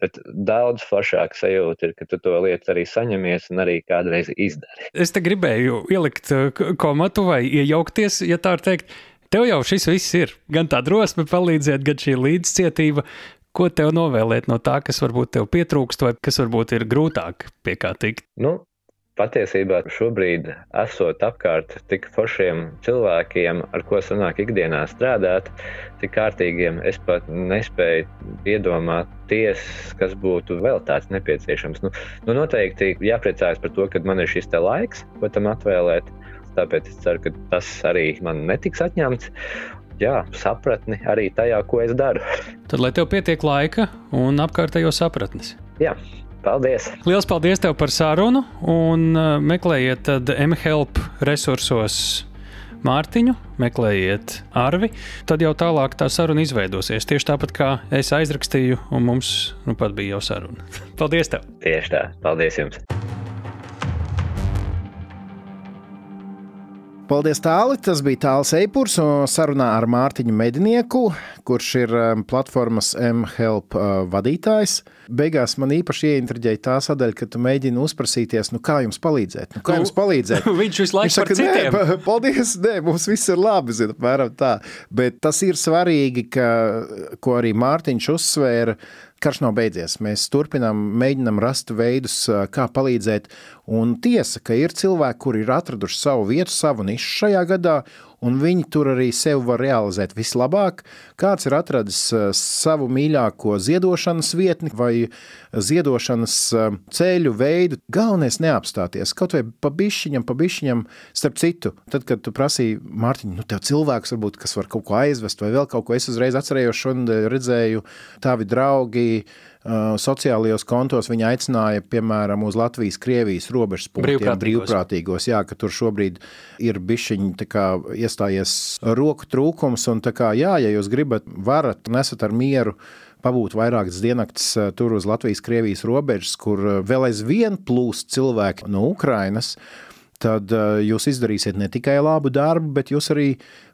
bet daudz foršāk sajūta ir, ka tu to lietu arī saņemies un arī kādreiz izdari. Es te gribēju ielikt uh, komatu vai iejaukties, ja tā var teikt. Tev jau šis viss ir. Gan tā drosme palīdzēt, gan šī līdzcietība. Ko tev novēlēt no tā, kas varbūt tev pietrūkst, vai kas varbūt ir grūtāk pie kā tikt? Nu, patiesībā šobrīd esot apkārt tik foršiem cilvēkiem, ar ko sanāk ikdienā strādāt, tik kārtīgiem, es pat nespēju iedomāties, kas būtu vēl tāds nepieciešams. Nu, nu noteikti jāpriecājas par to, ka man ir šis laiks, ko tam atvēlēt. Tāpēc es ceru, ka tas arī man netiks atņemts. Jā, sapratni arī tajā, ko es daru. Tad, lai tev pietiek laika un apkārtējo sapratnes. Jā, Paldies! Lielas paldies tev par sarunu un uh, meklējiet tad mHelp resursos Mārtiņu, meklējiet Arvi, tad jau tālāk tā saruna izveidosies. Tieši tāpat kā es aizrakstīju, un mums nu pat bija jau saruna. Paldies tev! Tieši tā, paldies jums! Paldies, Tāli! Tas bija Tāls Eipurs sarunā ar Mārtiņu Medinieku, kurš ir um, platformas mHelp uh, vadītājs. Beigās man īpaši ieintriģēja tā sadaļa, ka tu mēģini uzprasīties, nu, kā jums palīdzēt. Nu, kā jums palīdzēt? Viņš visu laiku saka, nē, paldies, nē, mums viss ir labi, zinu, apmēram tā. Bet tas ir svarīgi, ka, ko arī Mārtiņš uzsvēra, karš nav beidzies. Mēs turpinām, mēģinām rast veidus, kā palīdzēt. Un tiesa, ka ir cilvēki, kuri ir atraduši savu vietu, savu nišu šajā gadā, un viņi tur arī sevi var realizēt vislabāk. Kāds ir atradis eh, savu mīļāko ziedošanas vietni vai ziedošanas eh, ceļu veidu. Galvenais neapstāties, kaut vai pa bišķiņam, pa bišķiņam, starp citu, tad, kad tu prasīji, Mārtiņ, nu tev cilvēks varbūt, kas var kaut ko aizvest vai vēl kaut ko, es uzreiz atcerējos šodien redzēju tavi draugi, sociālajos kontos viņi aicināja, piemēram, uz Latvijas-Krievijas robežas punktiem, brīvprātīgos. brīvprātīgos. Jā, ka tur šobrīd ir bišķiņi kā, iestājies roku trūkums. Un, kā, jā, ja jūs gribat, varat, nesat ar mieru pabūt vairākas diennakts tur uz Latvijas-Krievijas robežas, kur vēl aizvien plūst cilvēki no Ukrainas. tad jūs izdarīsiet ne tikai labu darbu, bet jūs arī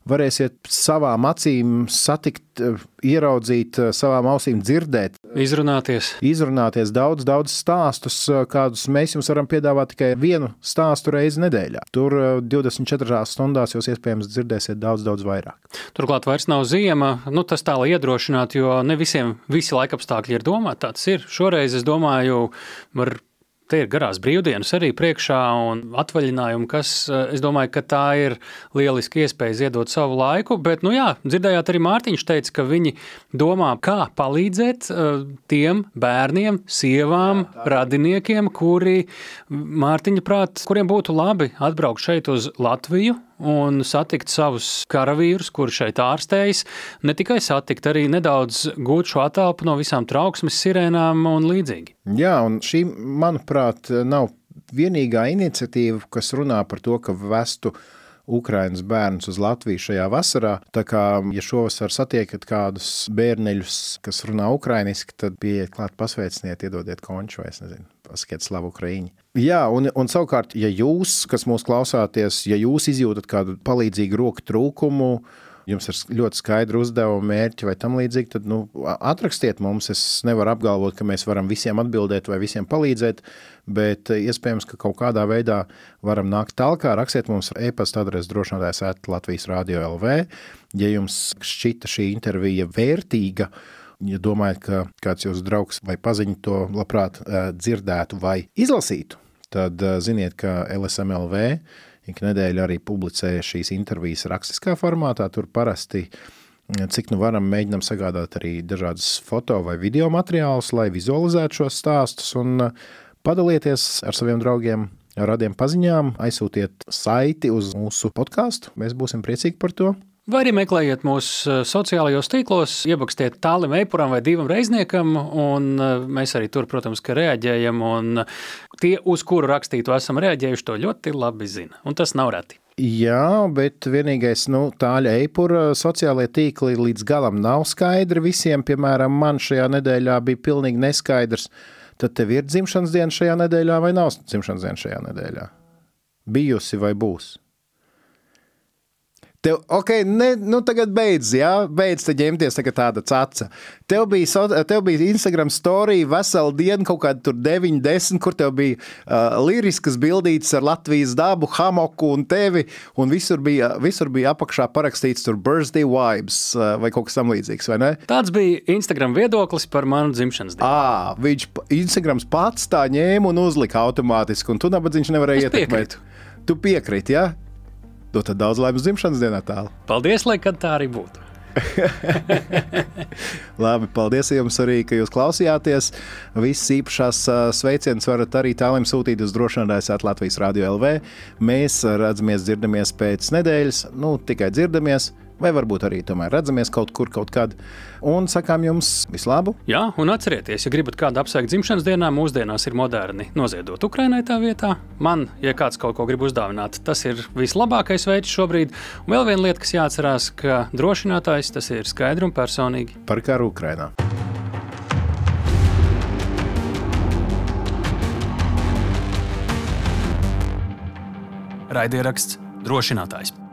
varēsiet savām acīm satikt, uh, ieraudzīt, uh, savām ausīm dzirdēt. Izrunāties. Izrunāties daudz, daudz stāstus, kādus mēs jums varam piedāvāt tikai vienu stāstu reizi nedēļā. Tur 24 stundās jūs iespējams dzirdēsiet daudz, daudz vairāk. Turklāt vairs nav ziema, nu, tas tā lai iedrošinātu, jo ne visiem visi laikapstākļi ir domāti. Tāds ir. Šoreiz es domāju, var Te ir garās brīvdienas arī priekšā un atvaļinājumi, kas, eh, es domāju, ka tā ir lieliski iespēja ziedot savu laiku. Bet, nu jā, dzirdējāt arī Mārtiņš teica, ka viņi domā, kā palīdzēt uh, tiem bērniem, sievām, radiniekiem, kuri, Mārtiņa prāt, kuriem būtu labi atbraukt šeit uz Latviju un satikt savus karavīrus, kuri šeit ārstējas. Ne tikai satikt, arī nedaudz gūt šo attēlu no visām trauksmes sirēnām un līdzīgi. Jā, un šī, manuprāt, nav vienīgā iniciatīva, kas runā par to, ka vestu Ukraiņas bērnus uz Latviju šajā vasarā. Tā kā, ja šovasar satiekat kādus bērneļus, kas runā ukrainiski, tad pieiet klāt, pasveiciniet, iedodiet konču vai es nezinu, pasakiet slavu Ukraiņu. Jā, un, un savukārt, ja jūs, kas mūs klausāties, ja jūs izjūtat kādu palīdzīgu roku trūkumu, jums ir ļoti skaidri uzdevumi, mērķi vai tam līdzīgi, tad nu, atrakstiet mums. Es nevaru apgalvot, ka mēs varam visiem atbildēt vai visiem palīdzēt, bet eh, iespējams, ka kaut kādā veidā varam nākt tālāk. Rakstiet mums e-pasta adresi drošinātājs at Latvijas Rādio LV. Ja jums šķita šī intervija vērtīga, ja domājat, ka kāds jūsu draugs vai paziņš to labprāt eh, dzirdētu vai izlasītu, tad eh, ziniet, ka LSMLV ik nedēļu arī publicē šīs intervijas rakstiskā formātā. Tur parasti cik nu varam, mēģinām sagādāt arī dažādas foto vai video materiālus, lai vizualizētu šos stāstus un padalieties ar saviem draugiem. Ar radiem paziņām aizsūtiet saiti uz mūsu podkāstu. Mēs būsim priecīgi par to. Vai arī meklējiet mūsu eh, sociālajos tīklos, iebakstiet tālim eipuram vai divam reizniekam, un eh, mēs arī tur, protams, reaģējam, un tie, uz kuru rakstītu esam reaģējuši, to ļoti labi zina, un tas nav reti. Jā, bet vienīgais, nu, tāļa eipura sociālajie tīkli līdz galam nav skaidri visiem. Piemēram, man šajā nedēļā bija pilnīgi neskaidrs, tad tev ir dzimšanas diena šajā nedēļā vai nav dzimšanas diena šajā nedēļā? Bijusi vai būs? Tev, ok, ne, nu tagad beidz, jā, beidz te ņemties tagad tāda caca. Tev bija, so, tev bija Instagram storija veselu dienu, kaut kāda tur 9, 10, kur tev bija uh, liriskas bildītas ar Latvijas dabu, hamoku un tevi, un visur bija, visur bija apakšā parakstīts tur birthday vibes uh, vai kaut kas tam līdzīgs, vai ne? Tāds bija Instagram viedoklis par manu dzimšanas dienu. Ā, viņš Instagrams pats tā ņēma un uzlika automātiski, un tu nabadzīgs nevarēji ietekmēt. Tu piekrīti, jā? Ja? Tad daudz laimes dzimšanas dienā tālu. Paldies, lai kad tā arī būtu. Labi, paldies jums arī, ka jūs klausījāties. Visas īpašās sveicienas varat arī tālāk sūtīt uz drošinātājs Latvijas Rādio LV. Mēs redzamies, dzirdamies pēc nedēļas, nu tikai dzirdamies vai varbūt arī tomēr redzamies kaut kur, kaut kad. Un sakām jums visu labu! Jā, un atcerieties, ja gribat kādu apsveikt dzimšanas dienā, mūsdienās ir moderni noziedot Ukraiņai tā vietā. Man, ja kāds kaut ko grib uzdāvināt, tas ir vislabākais veids šobrīd. Un vēl viena lieta, kas jāatcerās, ka drošinātājs tas ir skaidri un personīgi par karu Ukraiņā. Raidieraksts drošinātājs.